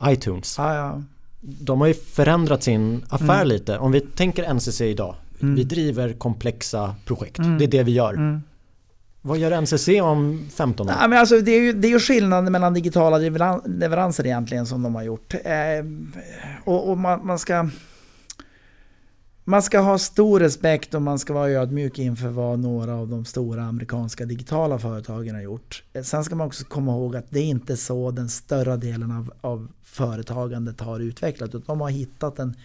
iTunes. Ja, ja. De har ju förändrat sin affär mm. lite. Om vi tänker NCC idag. Mm. Vi driver komplexa projekt. Mm. Det är det vi gör. Vad gör NCC om 15 år? Ja, men alltså, det, är ju, det är ju skillnaden mellan digitala leveranser egentligen som de har gjort. Eh, och, och man, man, ska... Man ska ha stor respekt och man ska vara ödmjuk inför vad några av de stora amerikanska digitala företagen har gjort. Eh, sen ska man också komma ihåg att det är inte så den större delen av, av företagandet har utvecklat. De har hittat en,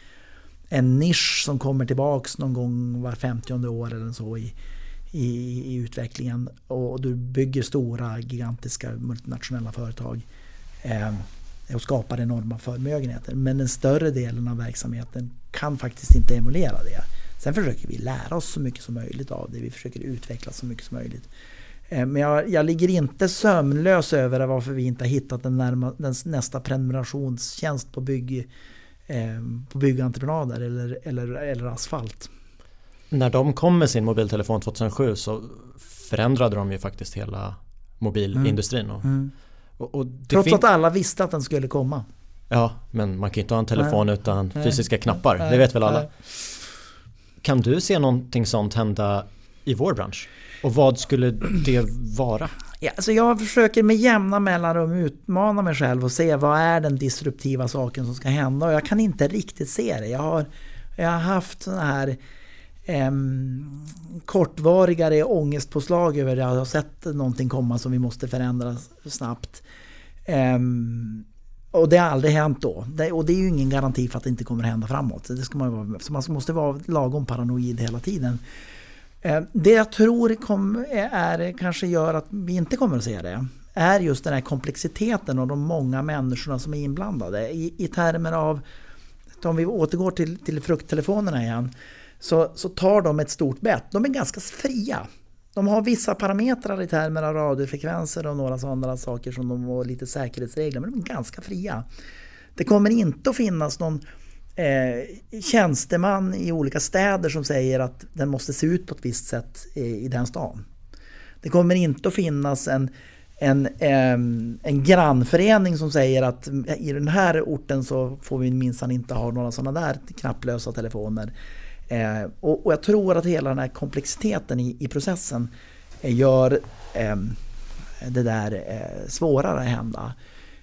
en nisch som kommer tillbaks någon gång var 50 år eller så i, i, i utvecklingen och du bygger stora gigantiska multinationella företag eh, och skapar enorma förmögenheter. Men den större delen av verksamheten kan faktiskt inte emulera det. Sen försöker vi lära oss så mycket som möjligt av det. Vi försöker utveckla så mycket som möjligt. Eh, men jag, jag, ligger inte sömnlös över varför vi inte har hittat den, närma, den nästa prenumerationstjänst på, bygg, eh, på byggentreprenader eller, eller, eller asfalt när de kom med sin mobiltelefon 2007 så förändrade de ju faktiskt hela mobilindustrin. Och, mm. och, och Trots att alla visste att den skulle komma. Ja, men man kan ju inte ha en telefon Nej. utan fysiska Nej. knappar. Nej. Det vet väl alla. Kan du se någonting sånt hända i vår bransch? Och vad skulle det vara? Ja, alltså jag försöker med jämna mellanrum utmana mig själv och se vad är den disruptiva saken som ska hända. Och jag kan inte riktigt se det. Jag har, jag har haft sådana här eh, kortvarigare ångestpåslag över att jag har sett någonting komma som vi måste förändra snabbt. Eh, och det har aldrig hänt då. Det, och det är ju ingen garanti för att det inte kommer hända framåt. Det ska man, vara, så man måste vara lagom paranoid hela tiden. Eh, det jag tror kom, är, kanske gör att vi inte kommer att se det är just den här komplexiteten och de många människorna som är inblandade. I, i termer av, om vi återgår till, till frukttelefonerna igen, så, så tar de ett stort bett. De är ganska fria. De har vissa parametrar i termer av radiofrekvenser och några sådana saker som de har lite säkerhetsregler, men de är ganska fria. Det kommer inte att finnas någon eh, tjänsteman i olika städer som säger att den måste se ut på ett visst sätt i, i den stan. Det kommer inte att finnas en, en, en, en grannförening som säger att i den här orten så får vi minsann inte ha några sådana där knapplösa telefoner. Eh, och, och, jag tror att hela den här komplexiteten i, i processen eh, gör eh, det där eh, svårare att hända.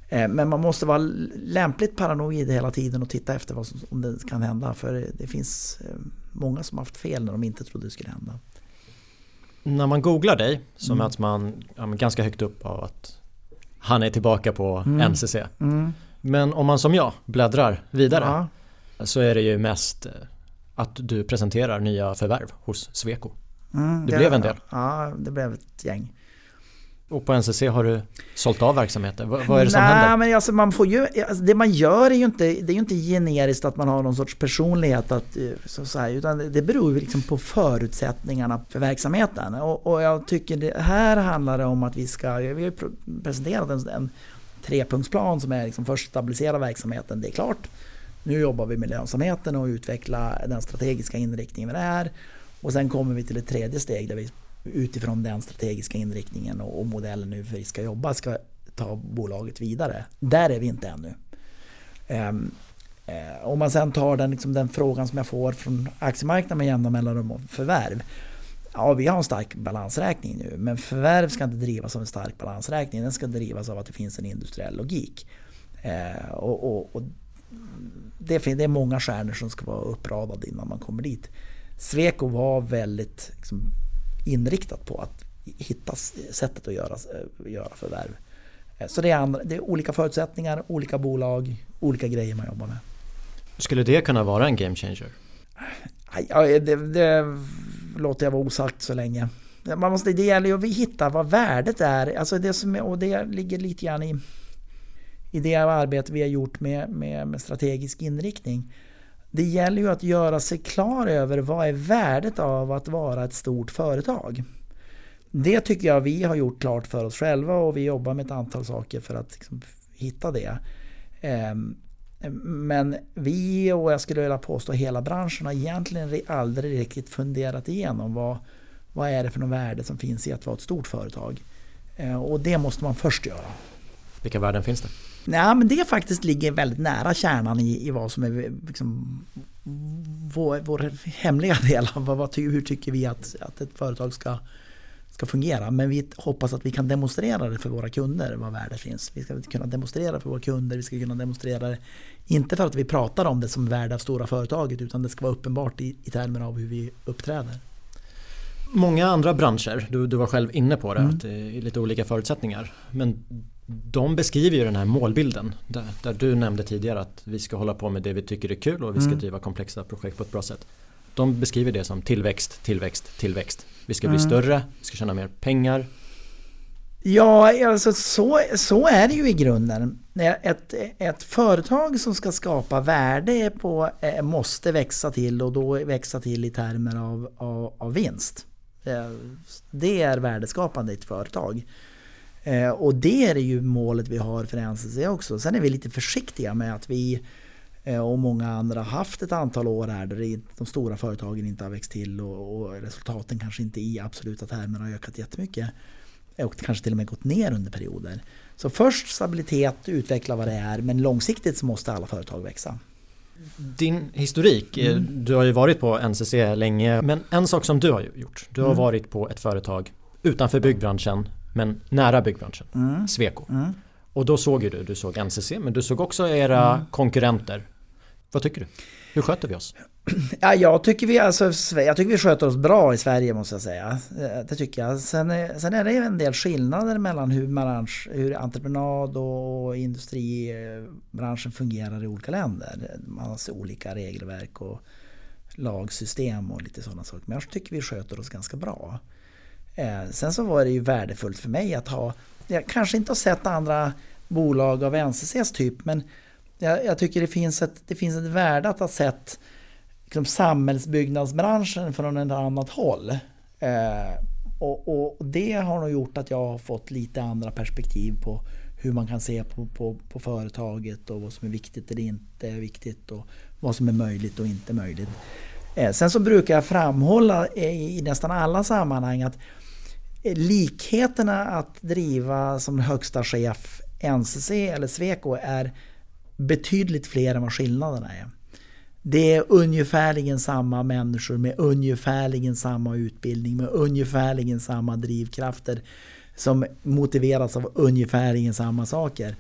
Eh, men man måste vara lämpligt paranoid hela tiden och titta efter vad som, om det kan hända. För det finns eh, många som har haft fel när de inte trodde det skulle hända. När man googlar dig så mm. möts man ja, ganska högt upp av att han är tillbaka på mm. NCC. Mm. Men om man som jag bläddrar vidare ja. så är det ju mest att du presenterar nya förvärv hos Sweco. Mm, det, det, blev en del. Ja, det blev ett gäng. Och på NCC har du sålt av verksamheter. vad är det som Nej, händer? Men alltså man får ju, alltså det man gör är ju inte, det är ju inte generiskt att man har någon sorts personlighet. Att, eh, så, så här, utan det beror ju liksom på förutsättningarna för verksamheten. Och, och jag tycker det här handlar det om att vi ska, vi har presenterat en, en trepunktsplan som är liksom först stabilisera verksamheten, det är klart. Nu jobbar vi med lönsamheten och utveckla den strategiska inriktningen med det här. Och sen kommer vi till ett tredje steg där vi utifrån den strategiska inriktningen och modellen nu vi ska jobba ska ta bolaget vidare. Där är vi inte ännu. Um, uh, om man sen tar den, liksom den frågan som jag får från aktiemarknaden med jämna mellanrum om förvärv. Ja, vi har en stark balansräkning nu, men förvärv ska inte drivas av en stark balansräkning. Den ska drivas av att det finns en industriell logik. Uh, och, och, och det, det, är många stjärnor som ska vara uppradade innan man kommer dit. Sweco var väldigt liksom, inriktat på att hitta sättet att göra, eh, göra förvärv. Eh, så det är, andra, det är olika förutsättningar, olika bolag, olika grejer man jobbar med. Skulle det kunna vara en game changer? Ja, det, det låter jag vara osagt så länge. Man måste, det gäller ju att hitta vad värdet är. Alltså det som, och det ligger lite grann i, i det arbete vi har gjort med, med, med strategisk inriktning. Det gäller ju att göra sig klar över vad är värdet av att vara ett stort företag. Det tycker jag vi har gjort klart för oss själva och vi jobbar med ett antal saker för att liksom hitta det. Ehm, men vi och jag skulle vilja påstå hela branschen har egentligen aldrig riktigt funderat igenom vad, vad är det för något värde som finns i att vara ett stort företag. Ehm, och det måste man först göra. Vilka värden finns det? Nej, men det faktiskt ligger väldigt nära kärnan i, i vad som är liksom, vår, vår hemliga del. Vad, vad, hur tycker vi att, att ett företag ska, ska fungera? Men vi hoppas att vi kan demonstrera det för våra kunder, vad värdet finns. Vi ska kunna demonstrera för våra kunder, vi ska kunna demonstrera det, inte för att vi pratar om det som värde av stora företaget, utan det ska vara uppenbart i, i termer av hur vi uppträder. Många andra branscher, du, du var själv inne på det, mm. att det är lite olika förutsättningar. Men de beskriver ju den här målbilden där, där, du nämnde tidigare att vi ska hålla på med det vi tycker är kul och vi ska mm. driva komplexa projekt på ett bra sätt. De beskriver det som tillväxt, tillväxt, tillväxt. Vi ska bli mm. större, vi ska tjäna mer pengar. Ja, alltså så, så är det ju i grunden. Ett, ett företag som ska skapa värde på, eh, måste växa till och då växa till i termer av, av, av vinst. Eh, det är värdeskapande i ett företag. Eh, och det är ju målet vi har för NCC också. Sen är vi lite försiktiga med att vi eh, och många andra har haft ett antal år här där de stora företagen inte har växt till och, resultaten kanske inte i absoluta termer har ökat jättemycket. Och kanske till och med gått ner under perioder. Så först stabilitet, utveckla vad det är, men långsiktigt så måste alla företag växa. Din historik, eh, mm. du har ju varit på NCC länge, men en sak som du har gjort, du har mm. varit på ett företag utanför byggbranschen men nära byggbranschen, mm. Sweco. Mm. Och då såg ju du, du såg NCC men du såg också era mm. konkurrenter. Vad tycker du? Hur sköter vi oss? Ja, jag, tycker vi, alltså, jag tycker vi sköter oss bra i Sverige måste jag säga. Eh, det tycker jag. Sen, sen är det en del skillnader mellan hur, bransch, hur entreprenad och industribranschen fungerar i olika länder. Man har olika regelverk och lagsystem och lite sådana saker. Men jag tycker vi sköter oss ganska bra. Eh, sen så var det ju värdefullt för mig att ha, jag kanske inte har sett andra bolag av NCCs typ, men jag, jag tycker det finns, ett, det finns ett värde att ha sett liksom, samhällsbyggnadsbranschen från ett annat håll. Eh, och, och, det har nog gjort att jag har fått lite andra perspektiv på hur man kan se på, på, på företaget och vad som är viktigt eller inte viktigt och vad som är möjligt och inte möjligt. Eh, sen så brukar jag framhålla i nästan alla sammanhang att Eh, likheterna att driva som högsta chef NCC eller Sweco är betydligt fler än vad skillnaderna är. det är ungefärligen samma människor med ungefärligen samma utbildning med ungefärligen samma drivkrafter som motiveras av ungefärligen samma saker.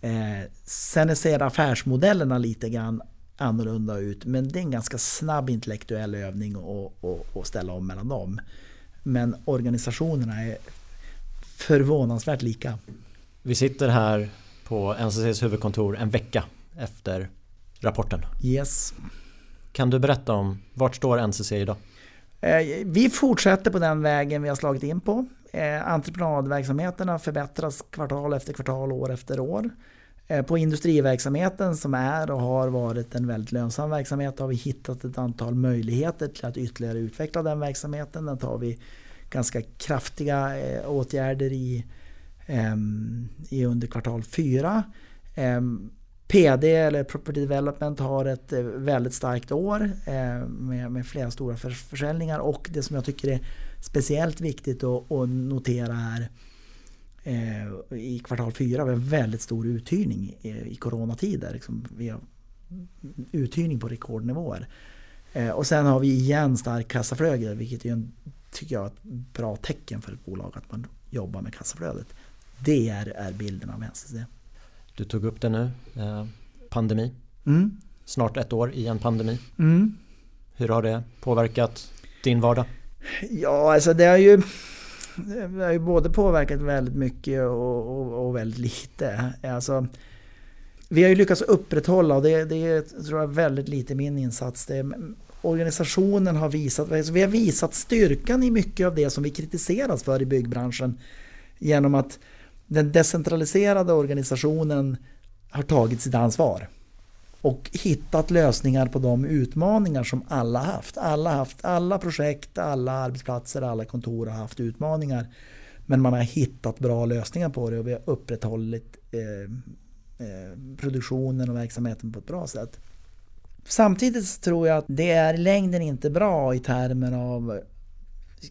Eh, sen ser affärsmodellerna lite grann annorlunda ut men det är en ganska snabb intellektuell övning att ställa om mellan dem. Men organisationerna är förvånansvärt lika. Vi sitter här på NCCs huvudkontor en vecka efter rapporten. Yes. Kan du berätta om vart står NCC idag? Eh, vi fortsätter på den vägen vi har slagit in på. Eh, entreprenadverksamheterna förbättras kvartal efter kvartal, år efter år. Eh, på industriverksamheten som är och har varit en väldigt lönsam verksamhet har vi hittat ett antal möjligheter till att ytterligare utveckla den verksamheten. Där tar vi ganska kraftiga eh, åtgärder i, ehm, i under kvartal 4. Ehm, PD eller Property Development har ett eh, väldigt starkt år med, med flera stora försäljningar och det som jag tycker är speciellt viktigt att, att notera här i kvartal 4 har vi en väldigt stor uthyrning i coronatider. Liksom vi har uthyrning på rekordnivåer. Och sen har vi igen stark kassaflöde vilket är en, tycker jag, ett bra tecken för ett bolag att man jobbar med kassaflödet. Det är, är bilden av NCC. Du tog upp det nu. Eh, pandemi. Mm. Snart ett år i en pandemi. Mm. Hur har det påverkat din vardag? Ja, alltså det har ju, det har ju både påverkat väldigt mycket och, och, och väldigt lite. Alltså, vi har ju lyckats upprätthålla och det, det tror jag väldigt lite min insats. Det, organisationen har visat, alltså vi har visat styrkan i mycket av det som vi kritiseras för i byggbranschen. Genom att den decentraliserade organisationen har tagit sitt ansvar och hittat lösningar på de utmaningar som alla haft. Alla haft, alla projekt, alla arbetsplatser, alla kontor har haft utmaningar. Men man har hittat bra lösningar på det och vi har upprätthållit eh, eh, produktionen och verksamheten på ett bra sätt. Samtidigt tror jag att det är i längden inte bra i termer av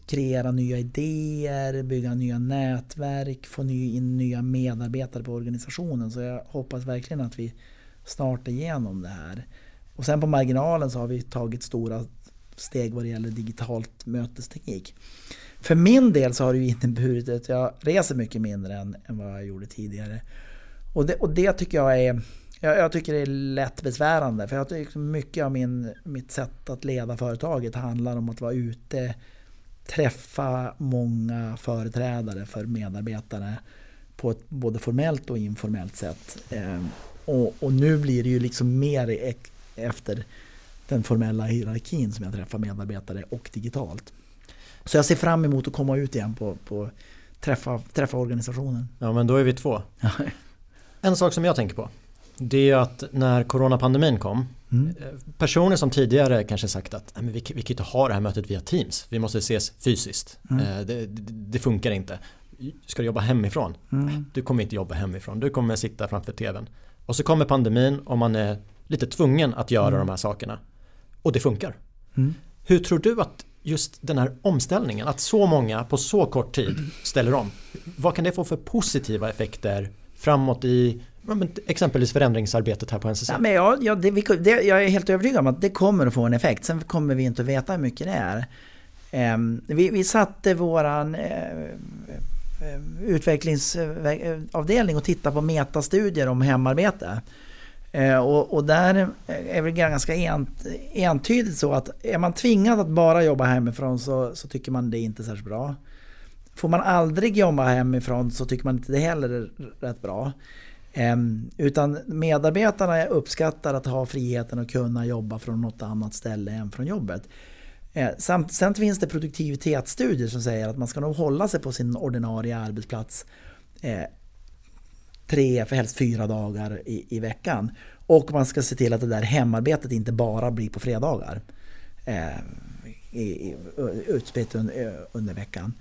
kreera nya idéer, bygga nya nätverk, få in nya medarbetare på organisationen. Så jag hoppas verkligen att vi snart igenom det här. Och sen på marginalen så har vi tagit stora steg vad det gäller digitalt mötesteknik. För min del så har det ju inneburit att jag reser mycket mindre än, än vad jag gjorde tidigare. Och det, och det tycker jag är jag, jag, tycker det är lätt besvärande. För jag tycker liksom mycket av min, mitt sätt att leda företaget handlar om att vara ute träffa många företrädare för medarbetare på ett både formellt och informellt sätt. Ehm, Eh, och, och, nu blir det ju liksom mer efter den formella hierarkin som jag träffar medarbetare och digitalt. Så jag ser fram emot att komma ut igen på, på träffa, träffa organisationen. Ja men då är vi två. en sak som jag tänker på. Det är att när coronapandemin kom Mm. Personer som tidigare kanske sagt att vi, vi kan inte ha det här mötet via Teams. Vi måste ses fysiskt. Mm. Eh, det, det, det, funkar inte. Ska du jobba hemifrån? Mm. Du kommer inte jobba hemifrån. Du kommer sitta framför TVn. Och så kommer pandemin och man är lite tvungen att göra mm. de här sakerna. Och det funkar. Mm. Hur tror du att just den här omställningen, att så många på så kort tid ställer om. Vad kan det få för positiva effekter framåt i exempelvis förändringsarbetet här på NCC? Ja, men ja, ja, det, det, jag är helt övertygad om att det kommer att få en effekt. Sen kommer vi inte att veta hur mycket det är. Um, vi, vi satte våran uh, Eh, utvecklingsavdelning och tittade på metastudier om hemarbete. Eh, och, och, där är det ganska ent, entydigt så att är man tvingad att bara jobba hemifrån så, så tycker man det inte är särskilt bra. Får man aldrig jobba hemifrån så tycker man inte det heller är rätt bra. Ehm, utan medarbetarna uppskattar att ha friheten att kunna jobba från något annat ställe än från jobbet. Eh, samt, sen finns det produktivitetsstudier som säger att man ska nog hålla sig på sin ordinarie arbetsplats eh, tre, för helst fyra dagar i, i veckan. Och man ska se till att det där hemarbetet inte bara blir på fredagar. Eh, utspritt under, eh, under veckan.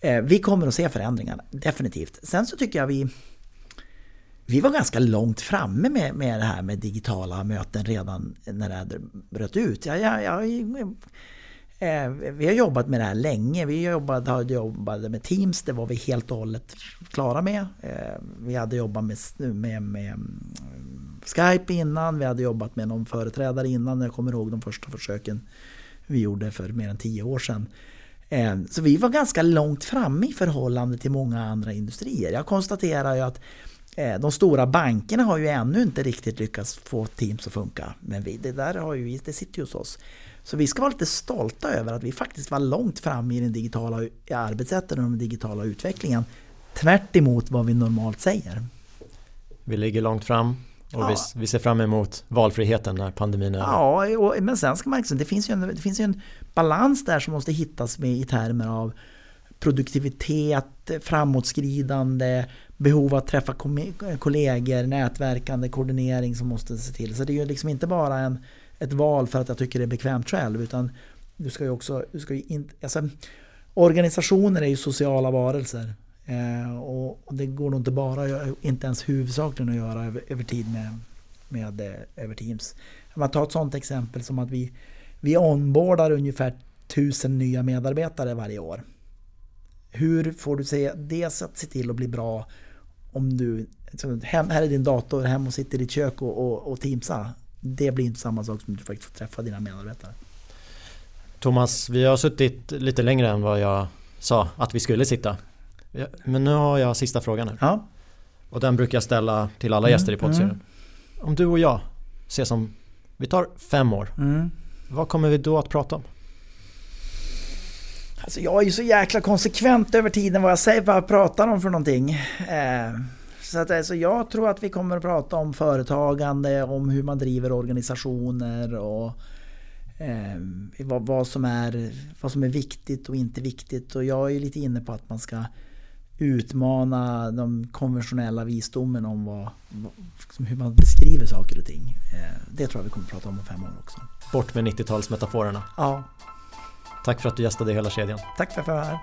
Eh, vi kommer att se förändringar, definitivt. Sen så tycker jag vi vi var ganska långt framme med, med det här med digitala möten redan när det bröt ut. Jag, jag, jag Eh, vi har jobbat med det här länge. Vi jobbade, hade jobbat med Teams, det var vi helt och hållet klara med. Eh, vi hade jobbat med, med, med mm, Skype innan, vi hade jobbat med någon företrädare innan. Jag kommer ihåg de första försöken vi gjorde för mer än tio år sedan. Eh, så vi var ganska långt framme i förhållande till många andra industrier. Jag konstaterar ju att de stora bankerna har ju ännu inte riktigt lyckats få Teams att funka. Men vi, det där har ju, det sitter ju hos oss. Så vi ska vara lite stolta över att vi faktiskt var långt framme i den digitala i arbetssätten och den digitala utvecklingen. Tvärt vad vi normalt säger. Vi ligger långt fram och ja. vi, vi, ser fram emot valfriheten när pandemin är över. Ja, och, men sen ska man liksom, det finns, ju en, det finns ju en balans där som måste hittas med i termer av produktivitet, framåtskridande, behov att träffa kollegor, nätverkande, koordinering som måste se till. Så det är ju liksom inte bara en, ett val för att jag tycker det är bekvämt själv utan du ska ju också, du ska ju in, alltså, organisationer är ju sociala varelser. Eh, och, det går nog inte bara, inte ens huvudsakligen att göra över, över tid med, med eh, över Teams. Om Man tar ett sådant exempel som att vi, vi onboardar ungefär tusen nya medarbetare varje år. Hur får du se dels att se till att bli bra om du, hem, här är din dator, hem och sitter i ditt kök och, och, och teamsa. Det blir inte samma sak som du faktiskt får träffa dina medarbetare. Thomas, vi har suttit lite längre än vad jag sa att vi skulle sitta. Men nu har jag sista frågan här. Ja. Och den brukar jag ställa till alla gäster mm, i poddserien. Mm. Om du och jag ses om, vi tar fem år. Mm. Vad kommer vi då att prata om? Alltså jag är ju så jäkla konsekvent över tiden vad jag säger, vad jag pratar om för någonting. Eh, så att alltså jag tror att vi kommer att prata om företagande, om hur man driver organisationer och eh, vad, vad, som är, vad som är viktigt och inte viktigt. Och jag är lite inne på att man ska utmana de konventionella visdomen om vad, liksom hur man beskriver saker och ting. Eh, det tror jag vi kommer att prata om om fem år också. Bort med 90-talsmetaforerna. Ja. Tack för att du gästade Hela kedjan. Tack för att jag var här.